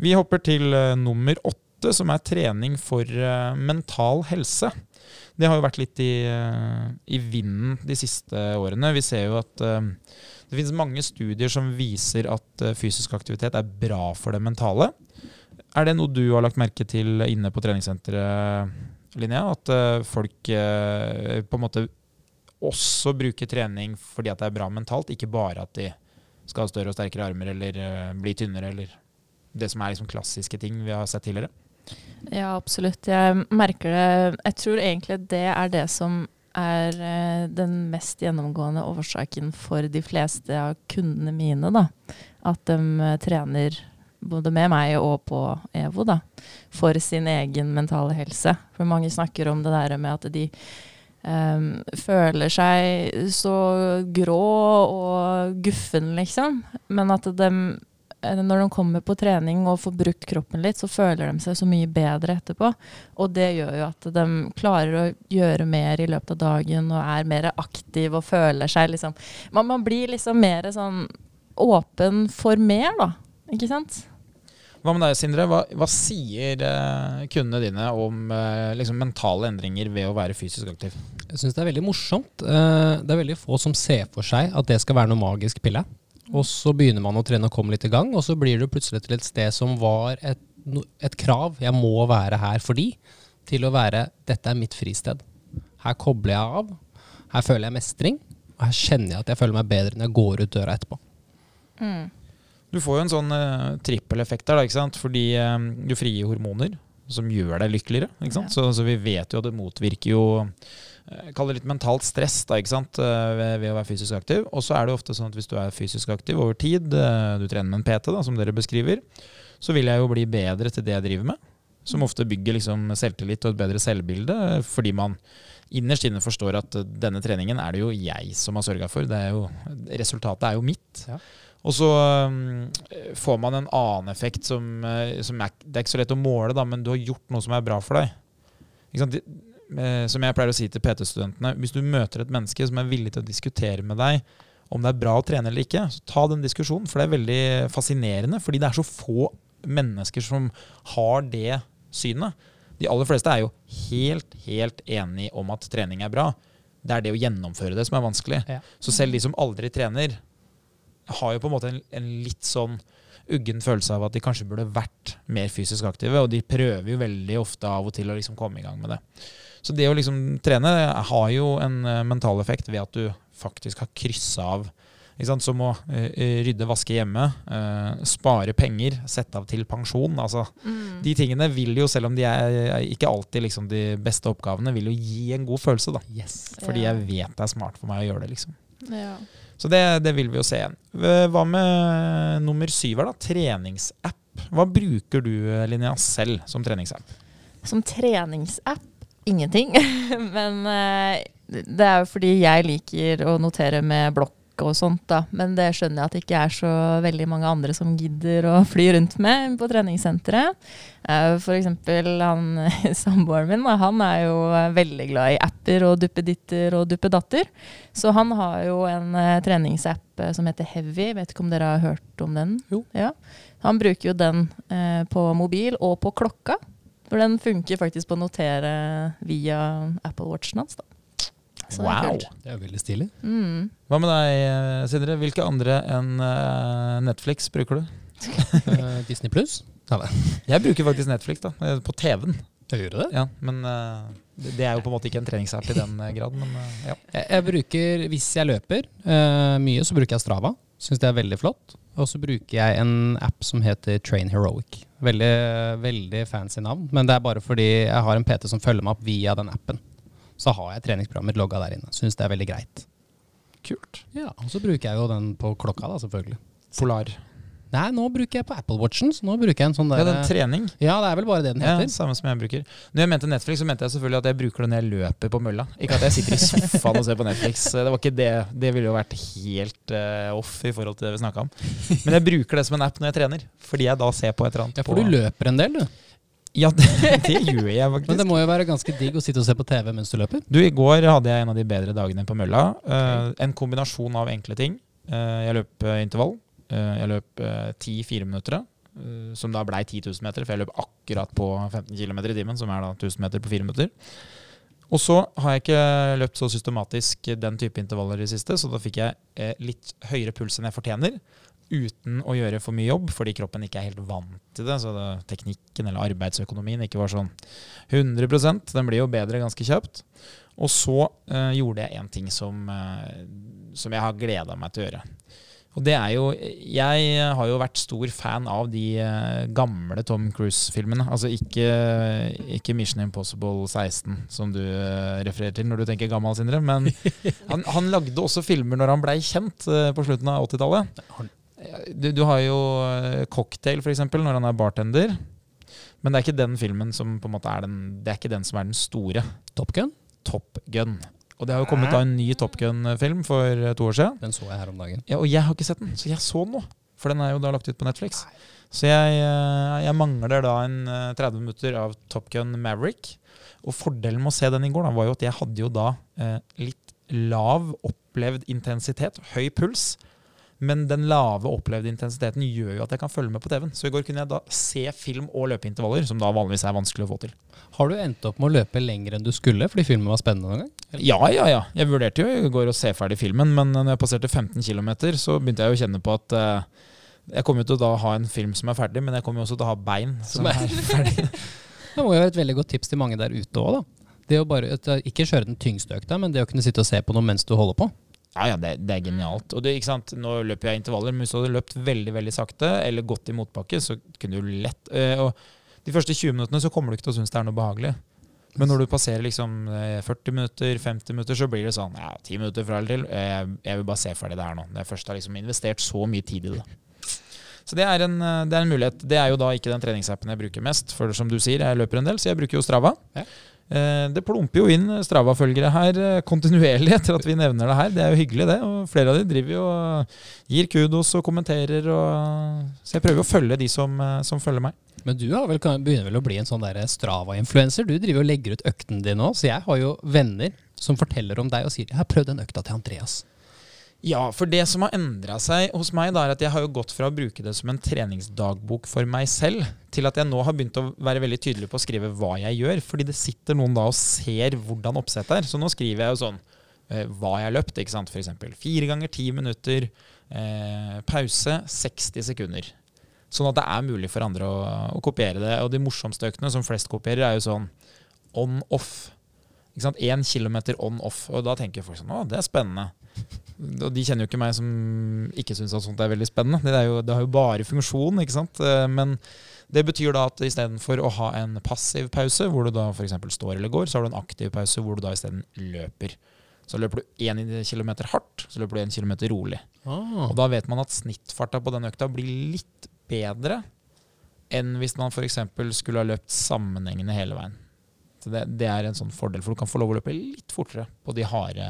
Vi hopper til uh, nummer åtte, som er trening for uh, mental helse. Det har jo vært litt i, eh, i vinden de siste årene. Vi ser jo at eh, det finnes mange studier som viser at eh, fysisk aktivitet er bra for det mentale. Er det noe du har lagt merke til inne på treningssenteret, Linnea? At eh, folk eh, på en måte også bruker trening fordi at det er bra mentalt, ikke bare at de skal ha større og sterkere armer eller eh, bli tynnere, eller det som er liksom klassiske ting vi har sett tidligere? Ja, absolutt. Jeg merker det. Jeg tror egentlig det er det som er den mest gjennomgående årsaken for de fleste av kundene mine. da. At de trener både med meg og på EVO da, for sin egen mentale helse. For mange snakker om det der med at de um, føler seg så grå og guffen, liksom. Men at de eh, når de kommer på trening og får brukt kroppen litt, så føler de seg så mye bedre etterpå. Og det gjør jo at de klarer å gjøre mer i løpet av dagen og er mer aktiv og føler seg liksom Man, man blir liksom mer sånn åpen for mer, da. Ikke sant? Hva med deg, Sindre? Hva, hva sier eh, kundene dine om eh, liksom mentale endringer ved å være fysisk aktiv? Jeg syns det er veldig morsomt. Eh, Det er veldig få som ser for seg at det skal være noe magisk pille. Og så begynner man å trene og komme litt i gang, og så blir du plutselig til et sted som var et, et krav. Jeg må være her fordi. Til å være dette er mitt fristed. Her kobler jeg av. Her føler jeg mestring. Og her kjenner jeg at jeg føler meg bedre når jeg går ut døra etterpå. Du får jo en sånn uh, trippeleffekt der, da, ikke sant? fordi um, du frigir hormoner som gjør deg lykkeligere. Ikke sant? Så, så vi vet jo at det motvirker jo eh, Kall det litt mentalt stress da, ikke sant? ved, ved å være fysisk aktiv. Og så er det ofte sånn at hvis du er fysisk aktiv over tid, du trener med en PT, da, som dere beskriver, så vil jeg jo bli bedre til det jeg driver med. Som ofte bygger liksom selvtillit og et bedre selvbilde, fordi man innerst inne forstår at denne treningen er det jo jeg som har sørga for. Det er jo, resultatet er jo mitt. Ja. Og så um, får man en annen effekt som, eh, som er, Det er ikke så lett å måle, da, men du har gjort noe som er bra for deg. Det- eh, Som jeg pleier å si til PT-studentene, hvis du møter et menneske som er villig til å diskutere med deg om det er bra å trene eller ikke, så ta den diskusjonen, for det er veldig fascinerende. Fordi det er så få mennesker som har det synet. De aller fleste er jo helt, helt enige om at trening er bra. Det er det å gjennomføre det som er vanskelig. Ja. Så selv de som aldri trener, har jo på en måte en, en litt sånn uggen følelse av at de kanskje burde vært mer fysisk aktive, og de prøver jo veldig ofte av og til å liksom komme i gang med det. Så det å liksom trene har jo en eh, mental effekt ved at du faktisk har kryssa av. Som å eh, rydde, vaske hjemme, eh, spare penger, sette av til pensjon. Altså, Mm. de tingene vil jo, selv om de er ikke alltid liksom de beste oppgavene, vil jo gi en god følelse. da. Yes. Fordi Ja. jeg vet det er smart for meg å gjøre det. liksom. Ja. Så det, det vil vi jo se igjen. Hva med nummer syv her, da? Treningsapp. Hva bruker du, Linnea, selv som treningsapp? Som treningsapp ingenting. <laughs> Men eh, det er jo fordi jeg liker å notere med blokk og sånt, da. Men det skjønner jeg at det ikke er så veldig mange andre som gidder å fly rundt med på treningssenteret. Eh, For eksempel han <laughs> samboeren min, han er jo veldig glad i apper og duppeditter og duppedatter. Så han har jo en eh, treningsapp eh, som heter Heavy. Vet ikke om dere har hørt om den? Jo. Ja. Han bruker jo den på mobil og på klokka. For den funker faktisk på å notere via Apple Watchen hans. da. Så det er kult. Det er veldig stilig. Mm. Hva med deg, eh, Sindre? Hvilke andre enn eh, Netflix bruker du? Eh, Disney pluss? Jeg bruker faktisk Netflix da, på TV-en. gjør du det? Ja, men det er jo på en måte ikke en treningsapp i den grad. Men ja. Jeg, jeg bruker, hvis jeg løper eh, mye, så bruker jeg Strava. Syns det er veldig flott. Og så bruker jeg en app som heter Train Heroic. Veldig, veldig fancy navn, men det er bare fordi jeg har en PT som følger meg opp via den appen. Så har jeg treningsprogrammet logga der inne. Syns det er veldig greit. Kult. Ja, Og så bruker jeg jo den på klokka, da, selvfølgelig. Polar. Nei, nå bruker jeg på Apple Watchen, så nå bruker jeg en sånn Ja, der den trening. Ja, det er vel bare det den heter. Ja, samme som jeg bruker. Når jeg mente Netflix, så mente jeg selvfølgelig at jeg bruker det når jeg løper på mølla. Ikke at jeg sitter i sofaen og ser på Netflix. Det var ikke det. Det ville jo vært helt uh, off i forhold til det vi snakka om. Men jeg bruker det som en app når jeg trener, fordi jeg da ser på et eller annet. Ja, for du løper en del, du. Ja, <laughs> det, det gjør jeg faktisk. Men det må jo være ganske digg å sitte og se på TV mens du løper. Du, I går hadde jeg en av de bedre dagene på mølla. Eh, en kombinasjon av enkle ting. Uh, jeg løp eh, intervall. Uh, jeg løp uh, 10 minutter, uh, som da blei 10 000 meter, for jeg løp akkurat på 15 km i timen, som er da 1000 meter på 4 minutter. Og så har jeg ikke løpt så systematisk den type intervaller i det siste, så da fikk jeg litt høyere puls enn jeg fortjener. Uten å gjøre for mye jobb, fordi kroppen ikke er helt vant til det. Så det, teknikken eller arbeidsøkonomien ikke var sånn 100% Den blir jo bedre ganske kjapt. Og så eh, gjorde jeg en ting som, eh, som jeg har gleda meg til å gjøre. Og det er jo Jeg har jo vært stor fan av de eh, gamle Tom Cruise-filmene. Altså ikke, ikke Mission Impossible 16, som du eh, refererer til når du tenker gammel, Sindre. Men <laughs> han, han lagde også filmer når han blei kjent eh, på slutten av 80-tallet. Du, du har jo eh, Cocktail, for eksempel, når han er bartender. Men det er ikke den filmen som på en måte er den Det er ikke den som er den store. Top Gun, Top Gun. Og det har jo kommet da en ny Top Gun-film for eh, to år siden. den så jeg her om dagen. Ja, og jeg har ikke sett den, så jeg så den nå. For den er jo da lagt ut på Netflix. Så jeg, eh, jeg mangler da en eh, 30 minutter av Top Gun Maverick. Og fordelen med å se den i går da, var jo at jeg hadde jo da eh, litt lav opplevd intensitet, høy puls. Men den lave opplevde intensiteten gjør jo at jeg kan følge med på TV-en. Så i går kunne jeg da se film og løpeintervaller, som da vanligvis er vanskelig å få til. Har du endt opp med å løpe lenger enn du skulle fordi filmen var spennende noen gang? Eller? Ja, ja, ja. Jeg vurderte jo i går å se ferdig filmen, men når jeg passerte 15 km, så begynte jeg å kjenne på at uh, jeg kommer jo til å da ha en film som er ferdig, men jeg kommer jo også til å ha bein som, Som er, er- ferdig. <laughs> Det må jo være et veldig godt tips til mange der ute òg, da. Det å bare, ikke kjøre den tyngste økta, men det å kunne sitte og se på noe mens du holder på. Ja, ja, det, det er genialt. Og det, ikke sant? Nå løper jeg intervaller, men hvis du hadde løpt veldig veldig sakte eller gått i motbakke, så kunne du lett øh, Og de første 20 minuttene så kommer du ikke til å synes det er noe behagelig. Men når du passerer liksom eh, 40 minutter, 50 minutter, så blir det sånn ja, 10 minutter fra eller til. eh, Jeg vil bare se ferdig det her nå. Når jeg først har liksom investert så mye tid i det. Så det er, en, eh, det er en mulighet. Det er jo da ikke den treningsappen jeg bruker mest. For som du sier, jeg løper en del, så jeg bruker jo Strava. Ja. Eh, Det plumper jo inn Strava-følgere her eh, kontinuerlig etter at vi nevner det her. Det er jo hyggelig, det. Og flere av de driver jo og gir kudos og kommenterer. Og så jeg prøver å følge de som, eh, som følger meg. Men du vel, begynner vel å bli en sånn Strava-influenser. Du driver og legger ut øktene dine nå, så jeg har jo venner som forteller om deg og sier 'jeg har prøvd den økta til Andreas'. Ja, for det som har endra seg hos meg, da, er at jeg har jo gått fra å bruke det som en treningsdagbok for meg selv, til at jeg nå har begynt å være veldig tydelig på å skrive hva jeg gjør. Fordi det sitter noen da og ser hvordan oppsettet er. Så nå skriver jeg jo sånn eh, hva jeg har løpt. ikke sant? F.eks. fire ganger ti minutter. Eh, pause 60 sekunder. Sånn at det er mulig for andre å, å kopiere det. Og de morsomste øktene som flest kopierer, er jo sånn on-off. Ikke sant? Én kilometer on-off. Og da tenker folk sånn Å, det er spennende. Og de kjenner jo ikke meg som ikke syns at sånt er veldig spennende. Det, er jo, det har jo bare funksjon, ikke sant. Eh, Men det betyr da at istedenfor å ha en passiv pause, hvor du da f.eks. står eller går, så har du en aktiv pause hvor du da isteden løper. Så løper du én kilometer hardt, så løper du én kilometer rolig. Ah. Og da vet man at snittfarta på den økta blir litt bedre enn hvis man f.eks. skulle ha løpt sammenhengende hele veien. Så det, det er en sånn fordel, for du kan få lov å løpe litt fortere på de harde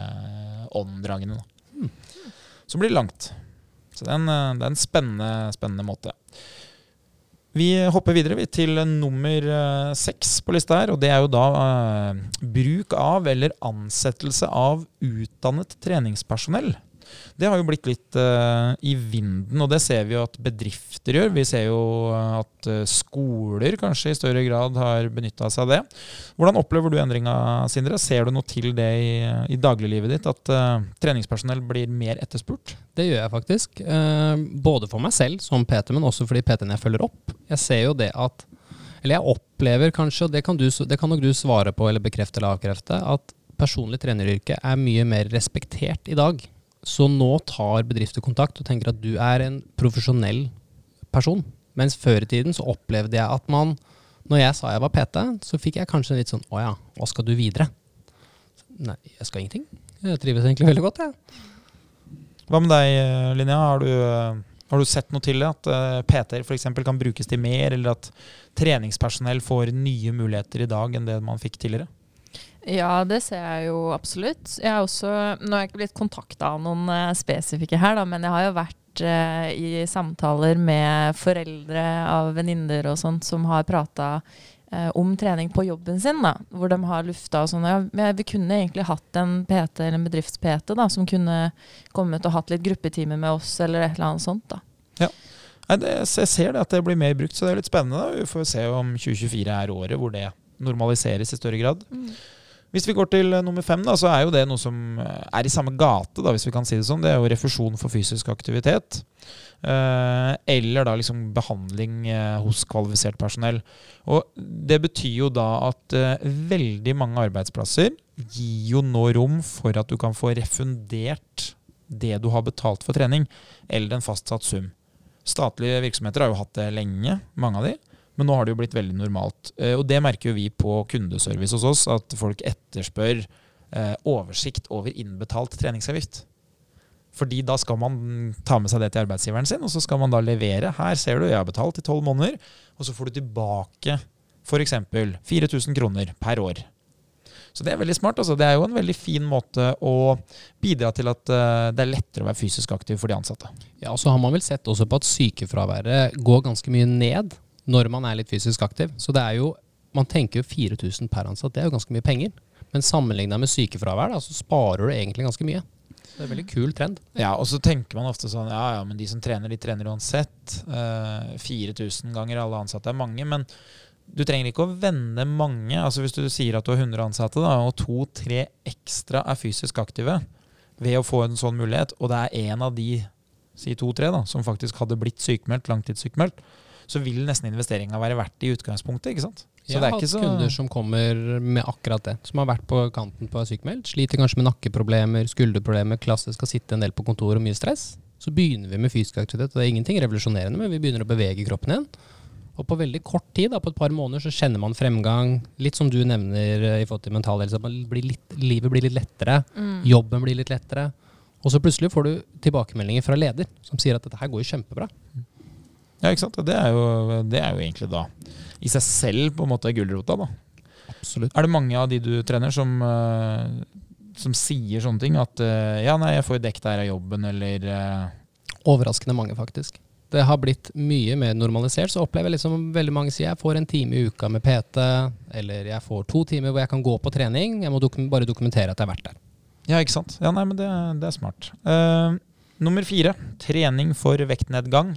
åndedragene. da. Så blir langt. Så det er en, eh, det er en spennende, spennende måte. Vi hopper videre vi, til nummer eh, seks på lista her, og det er jo da eh, bruk av eller ansettelse av utdannet treningspersonell. Det har jo blitt litt uh, i vinden, og det ser vi jo at bedrifter gjør. Vi ser jo eh, at eh, skoler kanskje i større grad har benytta seg av det. Hvordan opplever du endringa, Sindre? Ser du noe til det i, i dagliglivet ditt? At uh, treningspersonell blir mer etterspurt? Det gjør jeg faktisk. Uh, både for meg selv som PT, men også for de PT-ene jeg følger opp. Jeg ser jo det at Eller jeg opplever kanskje, og det kan, du, det kan nok du svare på eller bekrefte eller avkrefte, at personlig treneryrke er mye mer respektert i dag. Så nå tar bedrifter kontakt og tenker at du er en profesjonell person. Mens før i tiden så opplevde jeg at man Når jeg sa jeg var PT, så fikk jeg kanskje litt sånn Å ja, hva skal du videre? Nei, jeg skal ingenting. Jeg trives egentlig veldig godt, jeg. Hva med deg, Linnea? Har du, har du sett noe til det? At eh, PT-er f.eks. kan brukes til mer, eller at treningspersonell får nye muligheter i dag enn det man fikk tidligere? Ja, det ser jeg jo absolutt. Jeg er også, nå har jeg ikke blitt kontakta av noen eh, spesifikke her, da, men jeg har jo vært eh, i samtaler med foreldre av venninner og sånt som har prata eh, om trening på jobben sin. da, Hvor de har lufta og sånn. Ja, vi kunne egentlig hatt en PT eller en bedrifts-PT da, som kunne kommet og hatt litt gruppetimer med oss, eller et eller annet sånt. da. Ja. jeg ser det at det blir mer brukt, så det er litt spennende. da. Vi får se om 2024 er året hvor det normaliseres i større grad. Hvis vi går til eh, nummer fem, da, så er jo det noe som eh, er i samme gate, da, hvis vi kan si det sånn. Det er jo refusjon for fysisk aktivitet. Eh, eller da liksom behandling eh, hos kvalifisert personell. Og det betyr jo da at veldig mange arbeidsplasser gir jo nå rom for at du kan få refundert det du har betalt for trening, eller en fastsatt sum. Statlige virksomheter har jo hatt det lenge, mange av de. Men nå har det jo blitt veldig normalt. Eh, Og det merker jo vi på kundeservice hos oss, at folk etterspør eh, oversikt over innbetalt treningsavgift. Fordi da skal man ta med seg det til arbeidsgiveren sin, og så skal man da levere. Her ser du, jeg har betalt i tolv måneder, og så får du tilbake f.eks. 4000 kroner per år. Så det er veldig smart. Altså. Det er jo en veldig fin måte å bidra til at eh, det er lettere å være fysisk aktiv for de ansatte. Ja, og så har man vel sett også på at sykefraværet går ganske mye ned når man er litt fysisk aktiv. Så det er jo, man tenker jo 4000 per ansatt, det er jo ganske mye penger. Men sammenligna med sykefravær, da, så sparer du egentlig ganske mye. Det er en veldig kul trend. Ja, og så tenker man ofte sånn Ja, ja, men de som trener, de trener uansett. Eh, 4000 ganger alle ansatte er mange. Men du trenger ikke å vende mange. Altså Hvis du sier at du har 100 ansatte, da, og to-tre ekstra er fysisk aktive ved å få en sånn mulighet, og det er en av de, si to-tre, da, som faktisk hadde blitt sykmeldt, langtidssykmeldt, så vil nesten investeringa være verdt i utgangspunktet. ikke sant? Så jeg det har ikke hatt så kunder som kommer med akkurat det. Som har vært på kanten på sykemeldt. Sliter kanskje med nakkeproblemer, skulderproblemer, klasse skal sitte en del på kontor og mye stress. Så begynner vi med fysisk aktivitet. og Det er ingenting revolusjonerende, men vi begynner å bevege kroppen igjen. Og på veldig kort tid, da, på et par måneder, så kjenner man fremgang. Litt som du nevner eh, i forhold til mental helse. at blir litt, livet blir litt lettere. Jobben blir litt lettere. Og så plutselig får du tilbakemeldinger fra leder som sier at dette her går jo kjempebra. Ja, ikke sant? Det er, jo, det er jo egentlig da i seg selv på en måte gulrota, da. Absolutt. Er det mange av de du trener som, eh, som sier sånne ting? At eh, ja, nei, jeg får jo dekket her av jobben, eller eh, Overraskende mange, faktisk. Det har blitt mye mer normalisert. Så opplever jeg liksom veldig mange sier jeg får en time i uka med PT, eller jeg får to timer hvor jeg kan gå på trening. Jeg må dokum bare dokumentere at jeg har vært der. Ja, ikke sant? Ja, nei, men det, det er smart. Uh, nummer fire. Trening for vektnedgang.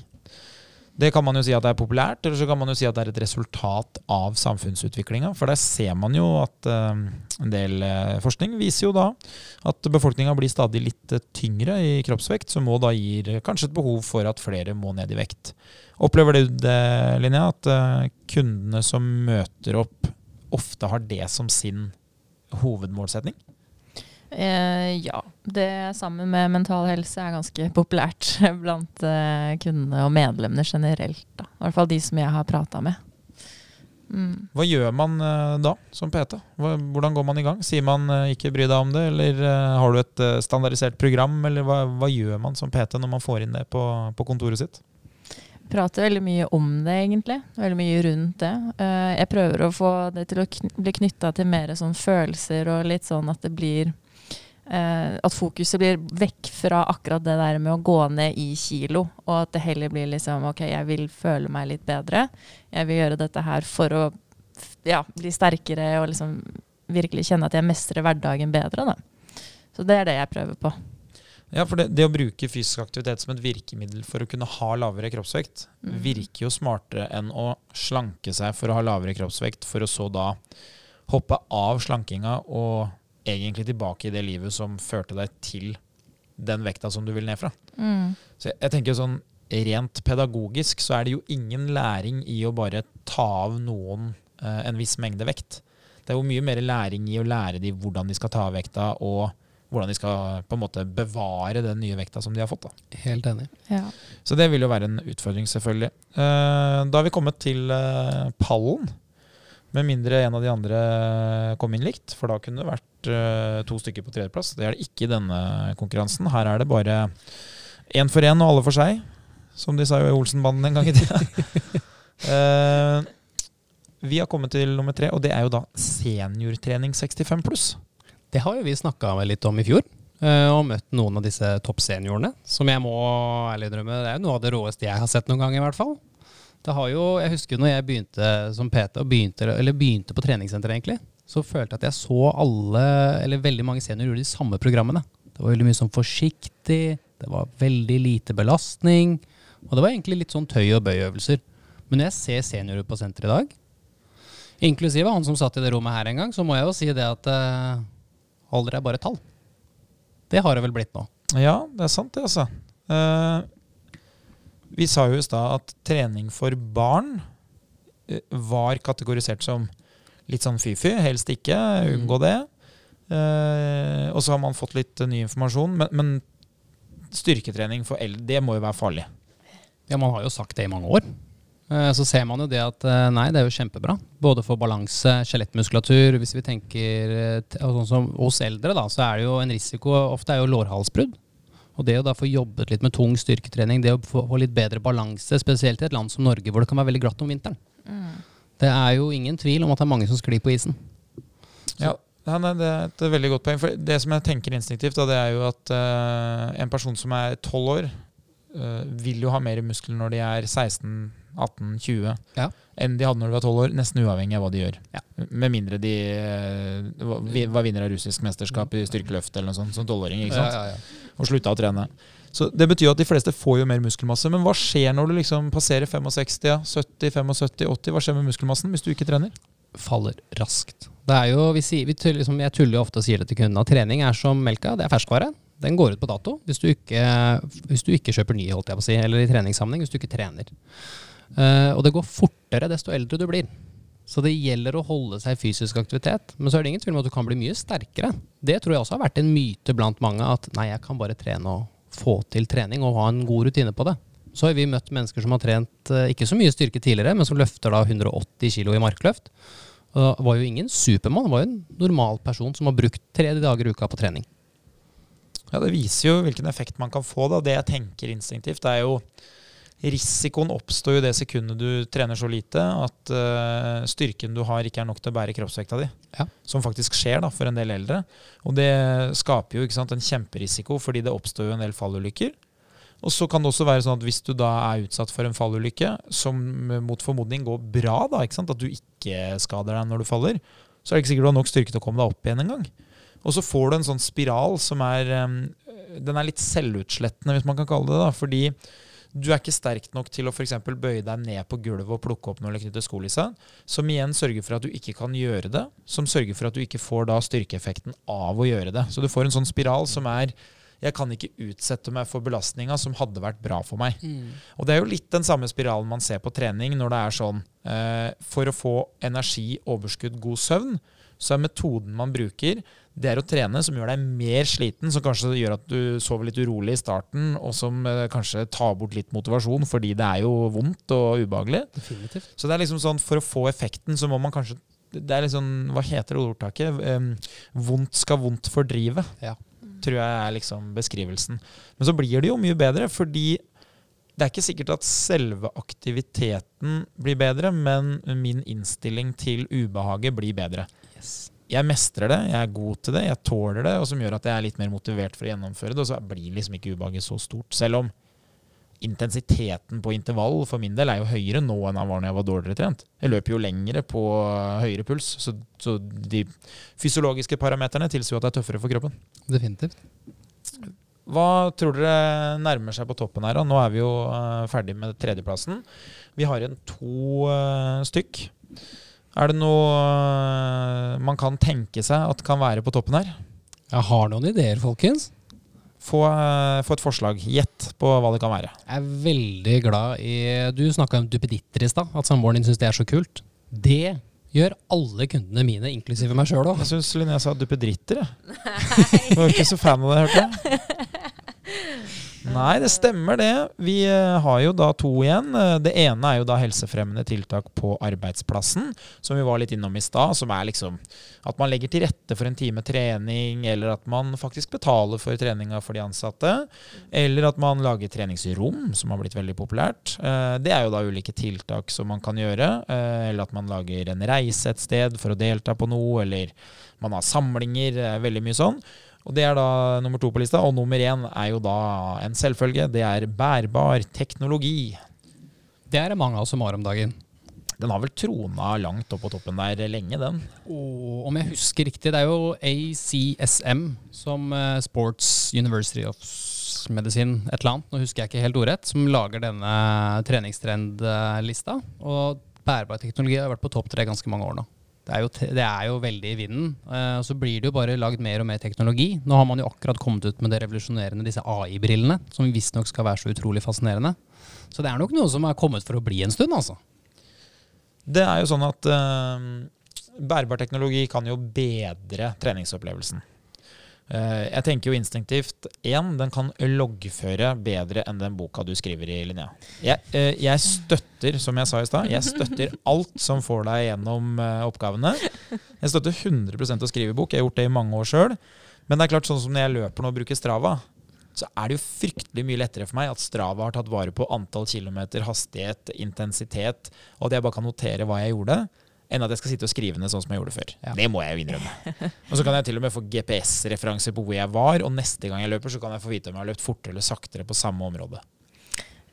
Det kan man jo si at det er populært, eller så kan man jo si at det er et resultat av samfunnsutviklinga. For der ser man jo at eh, en del eh, forskning viser jo da at befolkninga blir stadig litt eh, tyngre i kroppsvekt, som må da gir kanskje et behov for at flere må ned i vekt. Opplever du det, Linnea, at kundene som møter opp, ofte har det som sin hovedmålsetning? Eh, ja. Det sammen med mental helse er ganske populært <laughs> blant eh, kundene og medlemmene generelt. Da. I hvert fall de som jeg har prata med. Mm. Hva gjør man eh, da, som PT? Hvordan går man i gang? Sier man eh, ikke bry deg om det, eller eh, har du et eh, standardisert program, eller hva, hva gjør man som PT når man får inn det på, på kontoret sitt? Prater veldig mye om det, egentlig. Veldig mye rundt det. Jeg prøver å få det til å bli knytta til mer sånn følelser og litt sånn at det blir eh, At fokuset blir vekk fra akkurat det der med å gå ned i kilo, og at det heller blir liksom OK, jeg vil føle meg litt bedre. Jeg vil gjøre dette her for å ja, bli sterkere og liksom virkelig kjenne at jeg mestrer hverdagen bedre, da. Så det er det jeg prøver på. Ja, for det, det å bruke fysisk aktivitet som et virkemiddel for å kunne ha lavere kroppsvekt, mm. virker jo smartere enn å slanke seg for å ha lavere kroppsvekt, for å så da hoppe av slankinga og egentlig tilbake i det livet som førte deg til den vekta som du vil ned fra. Mm. Så jeg, jeg tenker sånn Rent pedagogisk så er det jo ingen læring i å bare ta av noen eh, en viss mengde vekt. Det er jo mye mer læring i å lære dem hvordan de skal ta av vekta, og hvordan de skal på en måte bevare den nye vekta som de har fått. da. Helt enig. Ja. Så det vil jo være en utfordring, selvfølgelig. Eh, da har vi kommet til eh, pallen. Med mindre en av de andre kom inn likt, for da kunne det vært eh, to stykker på tredjeplass. Det er det ikke i denne konkurransen. Her er det bare én for én og alle for seg, som de sa jo i Olsenbanden en gang i tida. <laughs> uh, vi har kommet til nummer tre, og det er jo da seniortrening 65 pluss. Det har jo vi snakka litt om i fjor, Uh, og møtt noen av disse toppseniorene. Som jeg må ærlig drømme, det er jo noe av det råeste jeg har sett noen gang, i hvert fall. Det har jo, Jeg husker når jeg begynte som PT, begynte, eller begynte på treningssenteret, egentlig, så følte jeg at jeg så alle, eller veldig mange seniorer gjorde de samme programmene. Det var veldig mye sånn forsiktig, det var veldig lite belastning, og det var egentlig litt sånn tøy- og bøyøvelser. Men når jeg ser seniorer på senteret i dag, inklusive han som satt i det rommet her en gang, så må jeg jo si det at uh, alder er bare tall. Det har det vel blitt nå. Ja, det er sant det, altså. Eh, vi sa jo i stad at trening for barn eh, var kategorisert som litt sånn fy-fy, helst ikke, unngå det. Eh, og så har man fått litt eh, ny informasjon, men, men styrketrening for eldre, det må jo være farlig. Ja, man har jo sagt det i mange år. Eh, Så ser man jo det at nei, det er jo kjempebra. Både for balanse, skjelettmuskulatur. Hvis vi tenker sånn som hos eldre, da, så er det jo en risiko Ofte er jo lårhalsbrudd. Og det å da få jobbet litt med tung styrketrening, det å få få litt bedre balanse, spesielt i et land som Norge hvor det kan være veldig glatt om vinteren. Det er jo ingen tvil om at det er mange som sklir på isen. Ja, ja, det er et veldig godt poeng. For det som jeg tenker instinktivt, da, det er jo at uh, en person som er 12 år, uh, vil jo ha mer muskler når de er 16, 18, 20 Ja. enn de hadde når de var 12 år, nesten uavhengig av hva de gjør. Ja. Med mindre de uh, var var vinner av russisk mesterskap i styrkeløft eller noe sånt som 12-åring, ikke sant? Og slutta å trene. Så Det betyr jo at de fleste får jo mer muskelmasse. Men hva skjer når du liksom passerer 65, 70, 75, 80? Hva skjer med muskelmassen hvis du ikke trener? Faller raskt. Det er jo, vi sier, vi tuller, liksom, jeg tuller jo ofte og sier det til kundene at trening er som melka. Det er ferskvare. Den går ut på dato hvis du ikke, hvis du ikke kjøper ny, holdt jeg på å si, eller i treningssammenheng hvis du ikke trener. Uh, og det går fortere desto eldre du blir. Så det gjelder å holde seg fysisk aktivitet. Men så er det ingen tvil om at du kan bli mye sterkere. Det tror jeg også har vært en myte blant mange, at nei, jeg kan bare trene og få til trening og ha en god rutine på det. Så har vi møtt mennesker som har trent eh, ikke så mye styrke tidligere, men som løfter da 180 kg i markløft. Og var jo ingen supermann, var jo en normal person som har brukt tre dager i uka på trening. Ja, Det viser jo hvilken effekt man kan få. da. Det jeg tenker instinktivt, er jo Risikoen oppstår jo det sekundet du trener så lite at uh, styrken du har, ikke er nok til å bære kroppsvekta di. Ja. Som faktisk skjer da, for en del eldre. Og det skaper jo sant, en kjemperisiko, fordi det oppstår jo en del fallulykker. Og så kan det også være sånn at hvis du da er utsatt for en fallulykke, som mot formodning går bra, da, ikke sant? at du ikke skader deg når du faller, så er det ikke sikkert du har nok styrke til å komme deg opp igjen engang. Og så får du en sånn spiral som er um, Den er litt selvutslettende, hvis man kan kalle det det. Fordi Du er ikke sterk nok til å f.eks. bøye deg ned på gulvet og plukke opp noe eller knytte skolissen, som igjen sørger for at du ikke kan gjøre det, som sørger for at du ikke får da styrkeeffekten av å gjøre det. Så du får en sånn spiral som er jeg kan ikke utsette meg for belastninga som hadde vært bra for meg. Og det er jo litt den samme spiralen man ser på trening når det er sånn eh, For å få energi, overskudd, god søvn, så er metoden man bruker, det er å trene som gjør deg mer sliten, som kanskje gjør at du sover litt urolig i starten, og som eh, kanskje tar bort litt motivasjon, fordi det er jo vondt og ubehagelig. Definitivt. Så det er liksom sånn, for å få effekten, så må man kanskje Det er liksom, hva heter det ordtaket? Um, vondt skal vondt fordrive Ja. tror jeg er liksom beskrivelsen. Men så blir det jo mye bedre, fordi det er ikke sikkert at selve aktiviteten blir bedre, men min innstilling til ubehaget blir bedre. Yes. Jeg mestrer det, jeg er god til det, jeg tåler det, og som gjør at jeg er litt mer motivert for å gjennomføre det. Og så blir liksom ikke ubehaget så stort. Selv om intensiteten på intervall for min del er jo høyere nå enn den var når jeg var dårligere trent. Jeg løper jo lengre på høyere puls, så, så de fysiologiske parameterne tilsier at det er tøffere for kroppen. Definitivt. Hva tror dere nærmer seg på toppen her? da? Nå er vi jo uh, ferdig med tredjeplassen. Vi har igjen to eh, stykk. Er det noe eh, man kan tenke seg at kan være på toppen her? Jeg har noen ideer, folkens. Få, eh, få et forslag. Gjett på hva det kan være. Jeg er veldig glad i Du snakka om duppeditter i stad, at samboeren din syns det er så kult. Det gjør alle kundene mine, inklusive meg sjøl òg. Jeg syns Linnea sa duppedritter. jeg. <laughs> Jeg var ikke så fan av det, hørte jeg. Nei, det stemmer det. Vi eh, har jo da to igjen. Eh, Det ene er jo da helsefremmende tiltak på arbeidsplassen, som vi var litt innom i stad. Som er liksom at man legger til rette for en time trening, eller at man faktisk betaler for treninga for de ansatte. Eller at man lager treningsrom, som har blitt veldig populært. Eh, Det er jo da ulike tiltak som man kan gjøre. Eller at man lager en reise et sted for å delta på noe, eller man har samlinger. Veldig mye sånn. Og Det er da nummer to på lista. Og nummer én er jo da en selvfølge. Det er bærbar teknologi. Det er det mange av oss som har om dagen. Den har vel trona langt opp på toppen der lenge, den. Og om jeg husker riktig, det er jo ACSM, som eh, Sports University of Medicine, et eller annet, nå husker jeg ikke helt ordrett, som lager denne treningstrendlista. Og bærbar teknologi har vært på topp tre ganske mange år nå. Det er jo, det er jo veldig i vinden. eh, Og så blir det jo bare lagd mer og mer teknologi. Nå har man jo akkurat kommet ut med det revolusjonerende, disse AI-brillene, som visstnok skal være så utrolig fascinerende. Så det er nok noe som er kommet for å bli en stund, altså. Det er jo sånn at eh, bærbar teknologi kan jo bedre treningsopplevelsen. Eh, jeg tenker jo instinktivt én, den kan loggføre bedre enn den boka du skriver i, Linnea. Jeg, eh, jeg støtter, som jeg sa i stad, jeg støtter alt som får deg gjennom eh, oppgavene. Jeg støtter 100% å skrive bok. Jeg har gjort det i mange år sjøl. Men det er klart, sånn som når jeg løper nå og bruker Strava, så er det jo fryktelig mye lettere for meg at Strava har tatt vare på antall kilometer, hastighet, intensitet, og at jeg bare kan notere hva jeg gjorde, enn at jeg skal sitte og skrive ned sånn som jeg gjorde før. Ja. Det må jeg jo innrømme. Og så kan jeg til og med få GPS-referanser på hvor jeg var, og neste gang jeg løper, så kan jeg få vite om jeg har løpt fortere eller saktere på samme område.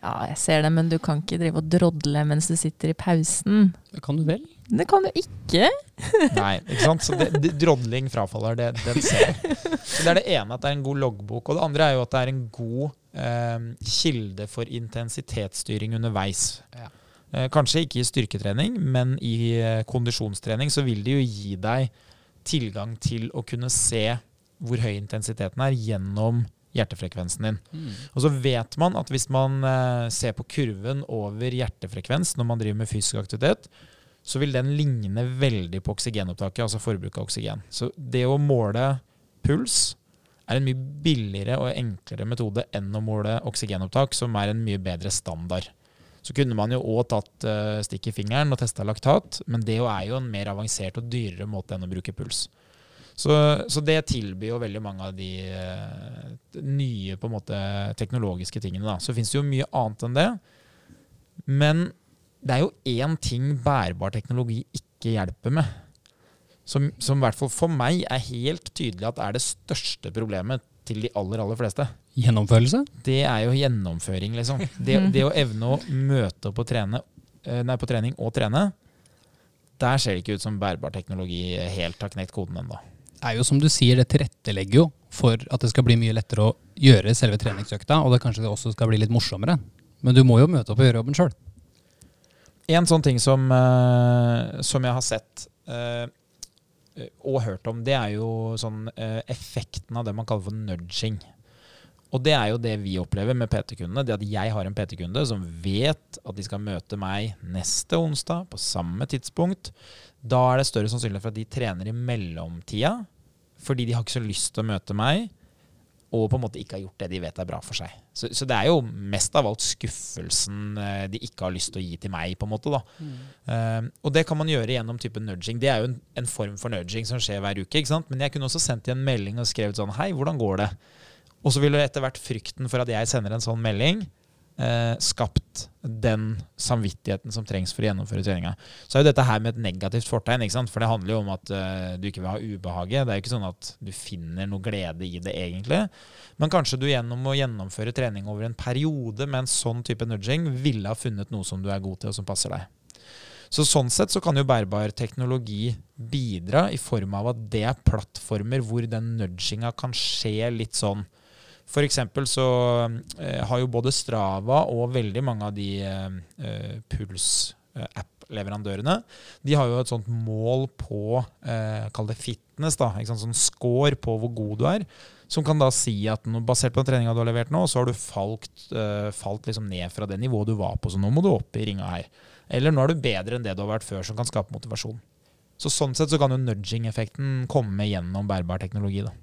Ja, jeg ser det, men du kan ikke drive og drodle mens du sitter i pausen. Det kan du vel? Det kan du ikke. <laughs> Nei, ikke sant? Så det, det, drodling frafaller, det, den ser jeg. Så det er det ene, at det er en god loggbok. Og det andre er jo at det er en god eh, kilde for intensitetsstyring underveis. Ja. Eh, kanskje ikke i styrketrening, men i eh, kondisjonstrening så vil det jo gi deg tilgang til å kunne se hvor høy intensiteten er gjennom hjertefrekvensen din. Og så vet man at hvis man eh, ser på kurven over hjertefrekvens når man driver med fysisk aktivitet, så vil den ligne veldig på oksygenopptaket, altså forbruk av oksygen. Så det å måle puls er en mye billigere og enklere metode enn å måle oksygenopptak, som er en mye bedre standard. Så kunne man jo òg tatt uh, stikk i fingeren og testa laktat, men det er jo en mer avansert og dyrere måte enn å bruke puls. Så, så det tilbyr jo veldig mange av de eh, nye på en måte teknologiske tingene. Da. Så fins det jo mye annet enn det. Men det er jo én ting bærbar teknologi ikke hjelper med. Som, som i hvert fall for meg er helt tydelig at er det største problemet til de aller, aller fleste. Gjennomførelse? Det er jo gjennomføring, liksom. Det, det å evne å møte opp og trene, eh, nei, på trening og trene, der ser det ikke ut som bærbar teknologi helt har knekt koden ennå. er jo som du sier, det tilrettelegger jo for at det skal bli mye lettere å gjøre selve treningsøkta, og det kanskje det også skal bli litt morsommere. Men du må jo møte opp og gjøre jobben sjøl. En sånn ting som, eh, som jeg har sett eh, og hørt om, det er jo sånn effekten av det man kaller for nudging. Og det er jo det vi opplever med PT-kundene. Det at jeg har en PT-kunde som vet at de skal møte meg neste onsdag på samme tidspunkt. Da er det større sannsynlighet for at de trener i mellomtida. Fordi de har ikke så lyst til å møte meg, og på en måte ikke har gjort det de vet er bra for seg. Så, så det er jo mest av alt skuffelsen eh, de ikke har lyst til å gi til meg. på en måte da. Eh, og det kan man gjøre gjennom type nudging. Det er jo en, en form for nudging som skjer hver uke. ikke sant? Men jeg kunne også sendt dem en melding og skrevet sånn Hei, hvordan går det? Og så ville etter hvert frykten for at jeg sender en sånn melding, eh, skapt den samvittigheten som trengs for å gjennomføre treninga. Så er jo dette her med et negativt fortegn, for det handler jo om at eh, du ikke vil ha ubehaget. Det er jo ikke sånn at du finner noe glede i det egentlig. Men kanskje du gjennom å gjennomføre trening over en periode med en sånn type nudging ville ha funnet noe som du er god til, og som passer deg. Så Sånn sett så kan jo bærbar teknologi bidra i form av at det er plattformer hvor den nudginga kan skje litt sånn for eksempel så eh, har jo både Strava og veldig mange av de eh, Puls-app-leverandørene De har jo et sånt mål på eh, Kall det fitness, da. Sånn score på hvor god du er. Som kan da si at basert på den treninga du har levert nå, så har du falt, eh, falt liksom ned fra det nivået du var på. Så nå må du opp i ringa her. Eller nå er du bedre enn det du har vært før, som kan skape motivasjon. Så Sånn sett så kan jo nudging-effekten komme gjennom bærbar teknologi. da.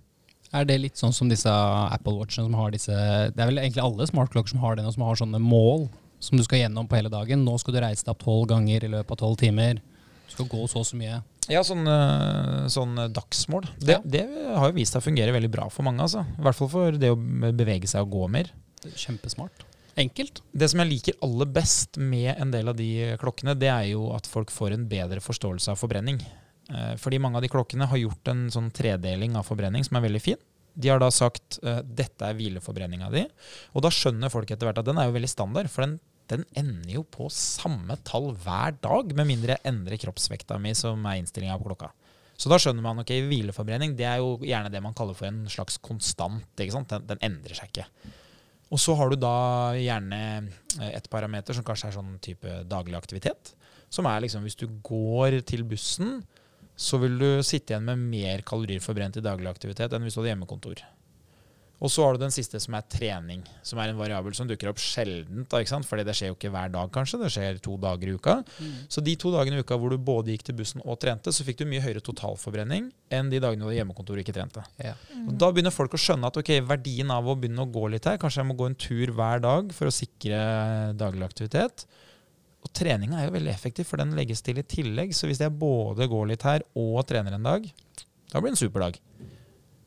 Er det litt sånn som disse Apple Watchene som har disse Det er vel egentlig alle smartklokker som har det og som har sånne mål som du skal gjennom på hele dagen. Nå skal du reise deg opp tolv ganger i løpet av tolv timer. Du skal gå så og så mye. Ja, sånn, eh, sånn dagsmål. Det, Ja. det har jo vist seg å fungere veldig bra for mange. altså. I hvert fall for det å bevege seg og gå mer. Er Kjempesmart. Enkelt. Det som jeg liker aller best med en del av de klokkene, det er jo at folk får en bedre forståelse av forbrenning. Eh, Fordi mange av de klokkene har gjort en sånn tredeling av forbrenning som er veldig fin. De har da sagt eh, dette er hvileforbrenninga di. Og da skjønner folk etter hvert at den er jo veldig standard, for den, den ender jo på samme tall hver dag, med mindre jeg endrer kroppsvekta mi, som er innstillinga på klokka. Så da skjønner man ok, hvileforbrenning det er jo gjerne det man kaller for en slags konstant. ikke sant? Den, den endrer seg ikke. Og så har du da gjerne eh, et parameter som kanskje er sånn type daglig aktivitet. Som er liksom hvis du går til bussen, så vil du sitte igjen med mer kalorier forbrent i daglig aktivitet enn hvis du hadde hjemmekontor. Og så har du den siste som er trening, som er en variabel som dukker opp sjeldent. da? Fordi det skjer jo ikke hver dag, kanskje. Det skjer to dager i uka. Så de to dagene i uka hvor du både gikk til bussen og trente, så fikk du mye høyere totalforbrenning enn de dagene du hadde hjemmekontor og ikke trente. Ja. Og Da begynner folk å skjønne at ok, verdien av å begynne å gå litt her, kanskje jeg må gå en tur hver dag for å sikre daglig aktivitet. Og treninga er jo veldig effektiv, for den legges til i tillegg. Så hvis jeg både går litt her og trener en dag, da blir det en super dag.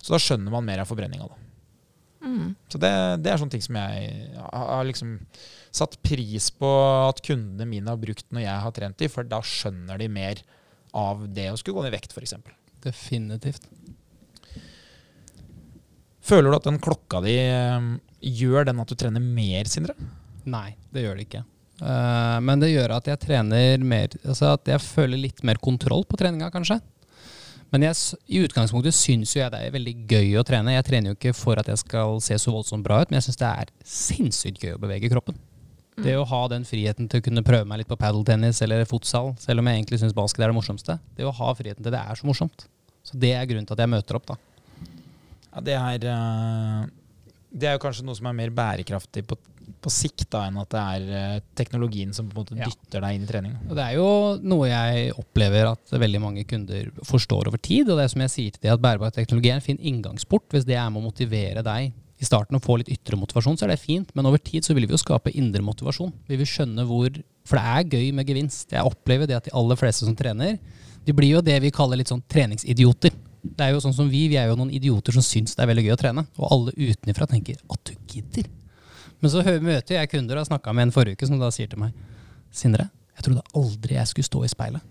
Så da skjønner man mer av forbrenninga, da. Mm. Så det, det er sånne ting som jeg har liksom satt pris på at kundene mine har brukt når jeg har trent dem, for da skjønner de mer av det å skulle gå ned i vekt, f.eks. Definitivt. Føler du at den klokka di eh, gjør den at du trener mer, Sindre? Nei, det gjør det ikke. Eh, men det gjør at jeg trener mer Altså at jeg føler litt mer kontroll på treninga, kanskje. Men jeg, i utgangspunktet syns jo jeg det er veldig gøy å trene. Jeg trener jo ikke for at jeg skal se så voldsomt bra ut, men jeg syns det er sinnssykt gøy å bevege kroppen. Det å ha den friheten til å kunne prøve meg litt på padeltennis eller fotsal, selv om jeg egentlig syns basket er det morsomste. Det å ha friheten til det er så morsomt. Så det er grunnen til at jeg møter opp, da. Ja, det er eh, Det er jo kanskje noe som er mer bærekraftig på, på sikt da, enn at det er eh, teknologien som på en måte Ja. dytter deg inn i trening. Og det er jo noe jeg opplever at veldig mange kunder forstår over tid. Og det er som jeg sier til de at bærbar teknologi er en fin inngangsport. Hvis det er med å motivere deg i starten å få litt ytre motivasjon, så er det fint. Men over tid så vil vi jo skape indre motivasjon. Vi vil skjønne hvor For det er gøy med gevinst. Jeg opplever det at de aller fleste som trener, de blir jo det vi kaller litt sånn treningsidioter. Det er jo sånn som vi, vi er jo noen idioter som syns det er veldig gøy å trene. Og alle utenfra tenker at du gidder. Men så møter jeg kunder og har snakka med en forrige uke, som da sier til meg Sindre, jeg trodde aldri jeg skulle stå i speilet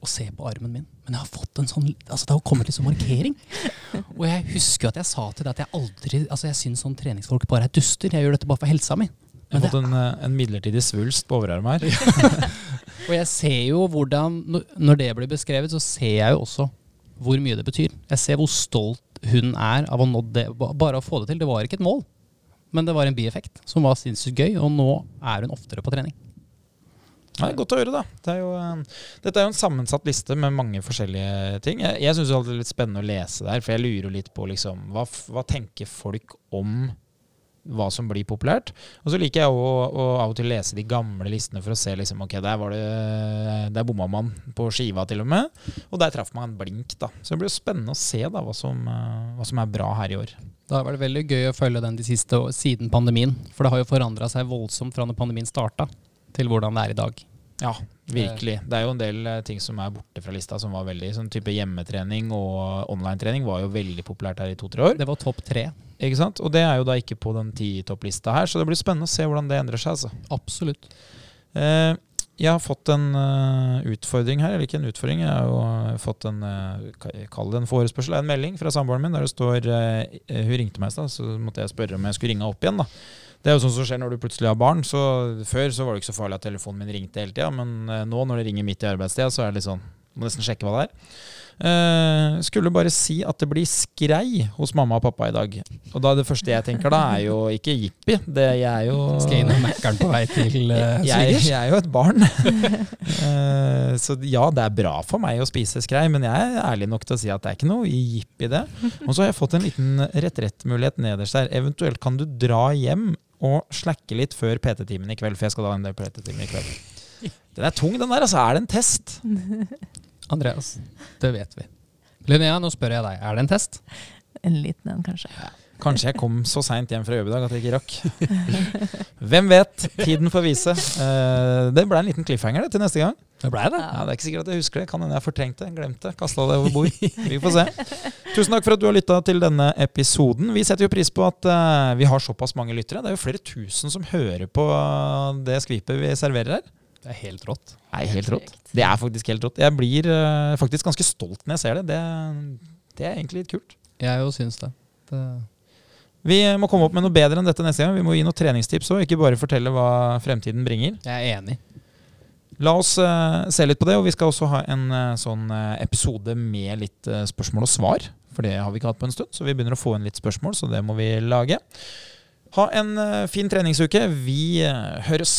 og se på armen min. Men jeg har fått en sånn Altså, det har kommet litt sånn markering. <laughs> Og jeg husker jo at jeg sa til deg at jeg aldri Altså, jeg syns sånn treningsfolk bare er duster. Jeg gjør dette bare for helsa mi. Jeg har fått en, eh, en midlertidig svulst på overarmen her. <laughs> Og jeg ser jo hvordan når- Når det blir beskrevet, så ser jeg jo også hvor mye det betyr. Jeg ser hvor stolt hun er av å nå det. Bare å få det til. Det var ikke et mål. Men det var en bieffekt som var sinnssykt gøy, og nå er hun oftere på trening. Det er godt å høre, da. Det er jo, eh, dette er jo en sammensatt liste med mange forskjellige ting. Jeg, jeg syns det er litt spennende å lese der, for jeg lurer litt på liksom, hva, hva tenker folk om hva som blir populært. Og så liker jeg å, å av og til lese de gamle listene for å se liksom, ok, der var det Der bomma man på skiva til og med. Og der traff man en blink, da. Så det blir jo spennende å se da, hva som, eh, hva som er bra her i år. Det har vært veldig gøy å følge den de siste siden pandemien. For det har jo forandra seg voldsomt fra når pandemien starta, til hvordan det er i dag. Ja, virkelig. Det er jo en del eh, ting som er borte fra lista, som var veldig sånn type hjemmetrening og online-trening var jo veldig populært her i to-tre år. Det var topp tre. Ikke sant? Og det er jo da ikke på den ti-topplista her, så det blir spennende å se hvordan det endrer seg. Altså. Absolutt. Eh, jeg har fått en uh, utfordring her, eller ikke en utfordring, jeg har jo fått en uh, Kall det en forespørsel, en melding fra samboeren min der det står uh, Hun ringte meg i stad, så måtte jeg spørre om jeg skulle ringe opp igjen. da. Det er jo sånn som skjer når du plutselig har barn. så Før så var det ikke så farlig at telefonen min ringte hele tida, men eh, nå når det ringer midt i arbeidstida, så er det litt sånn Må nesten sjekke hva det er. Uh, skulle bare si at det blir skrei hos mamma og pappa i dag. Og da det første jeg tenker da, er jo ikke jippi. Det, jeg er jo Skal jeg innom Mækkern på vei til <laughs> uh, jeg, svigers? jeg er jo et barn. uh, <laughs> så ja, det er bra for meg å spise skrei, men jeg er ærlig nok til å si at det er ikke noe jippi det. Og så har jeg fått en liten rett-rett-mulighet nederst der. Eventuelt kan du dra hjem og slakke litt før PT-timen i kveld, for jeg skal da ha en del PT-timer i kveld. Den er tung, den der. altså Er det en test? <laughs> Andreas, det vet vi. Linnea, nå spør jeg deg. Er det en test? En liten en, kanskje. Kanskje jeg kom så seint hjem fra jobb i dag at jeg ikke rakk. <laughs> Hvem vet? Tiden får vise. Eh, det ble en liten cliffhanger det, til neste gang. Det ble det. Ja, Det er ikke sikkert at jeg husker det. Kan hende jeg fortrengte, glemte, kasta det over bord. Vi får se. Tusen takk for at du har lytta til denne episoden. Vi setter jo pris på at eh, vi har såpass mange lyttere. Det er jo flere tusen som hører på det skvipet vi serverer her. Det er helt rått. Det er helt rått. Det er faktisk helt rått. Jeg blir uh, faktisk ganske stolt når jeg ser det. Det, det er egentlig litt kult. Jeg jo syns det. det. Vi må komme opp med noe bedre enn dette neste gang. Vi må gi noen treningstips òg, ikke bare fortelle hva fremtiden bringer. Jeg er enig. La oss uh, se litt på det, og vi skal også ha en uh, sånn episode med litt spørsmål og svar. For det har vi ikke hatt på en stund, så vi begynner å få inn litt spørsmål, så det må vi lage. Ha en fin treningsuke. Vi høres.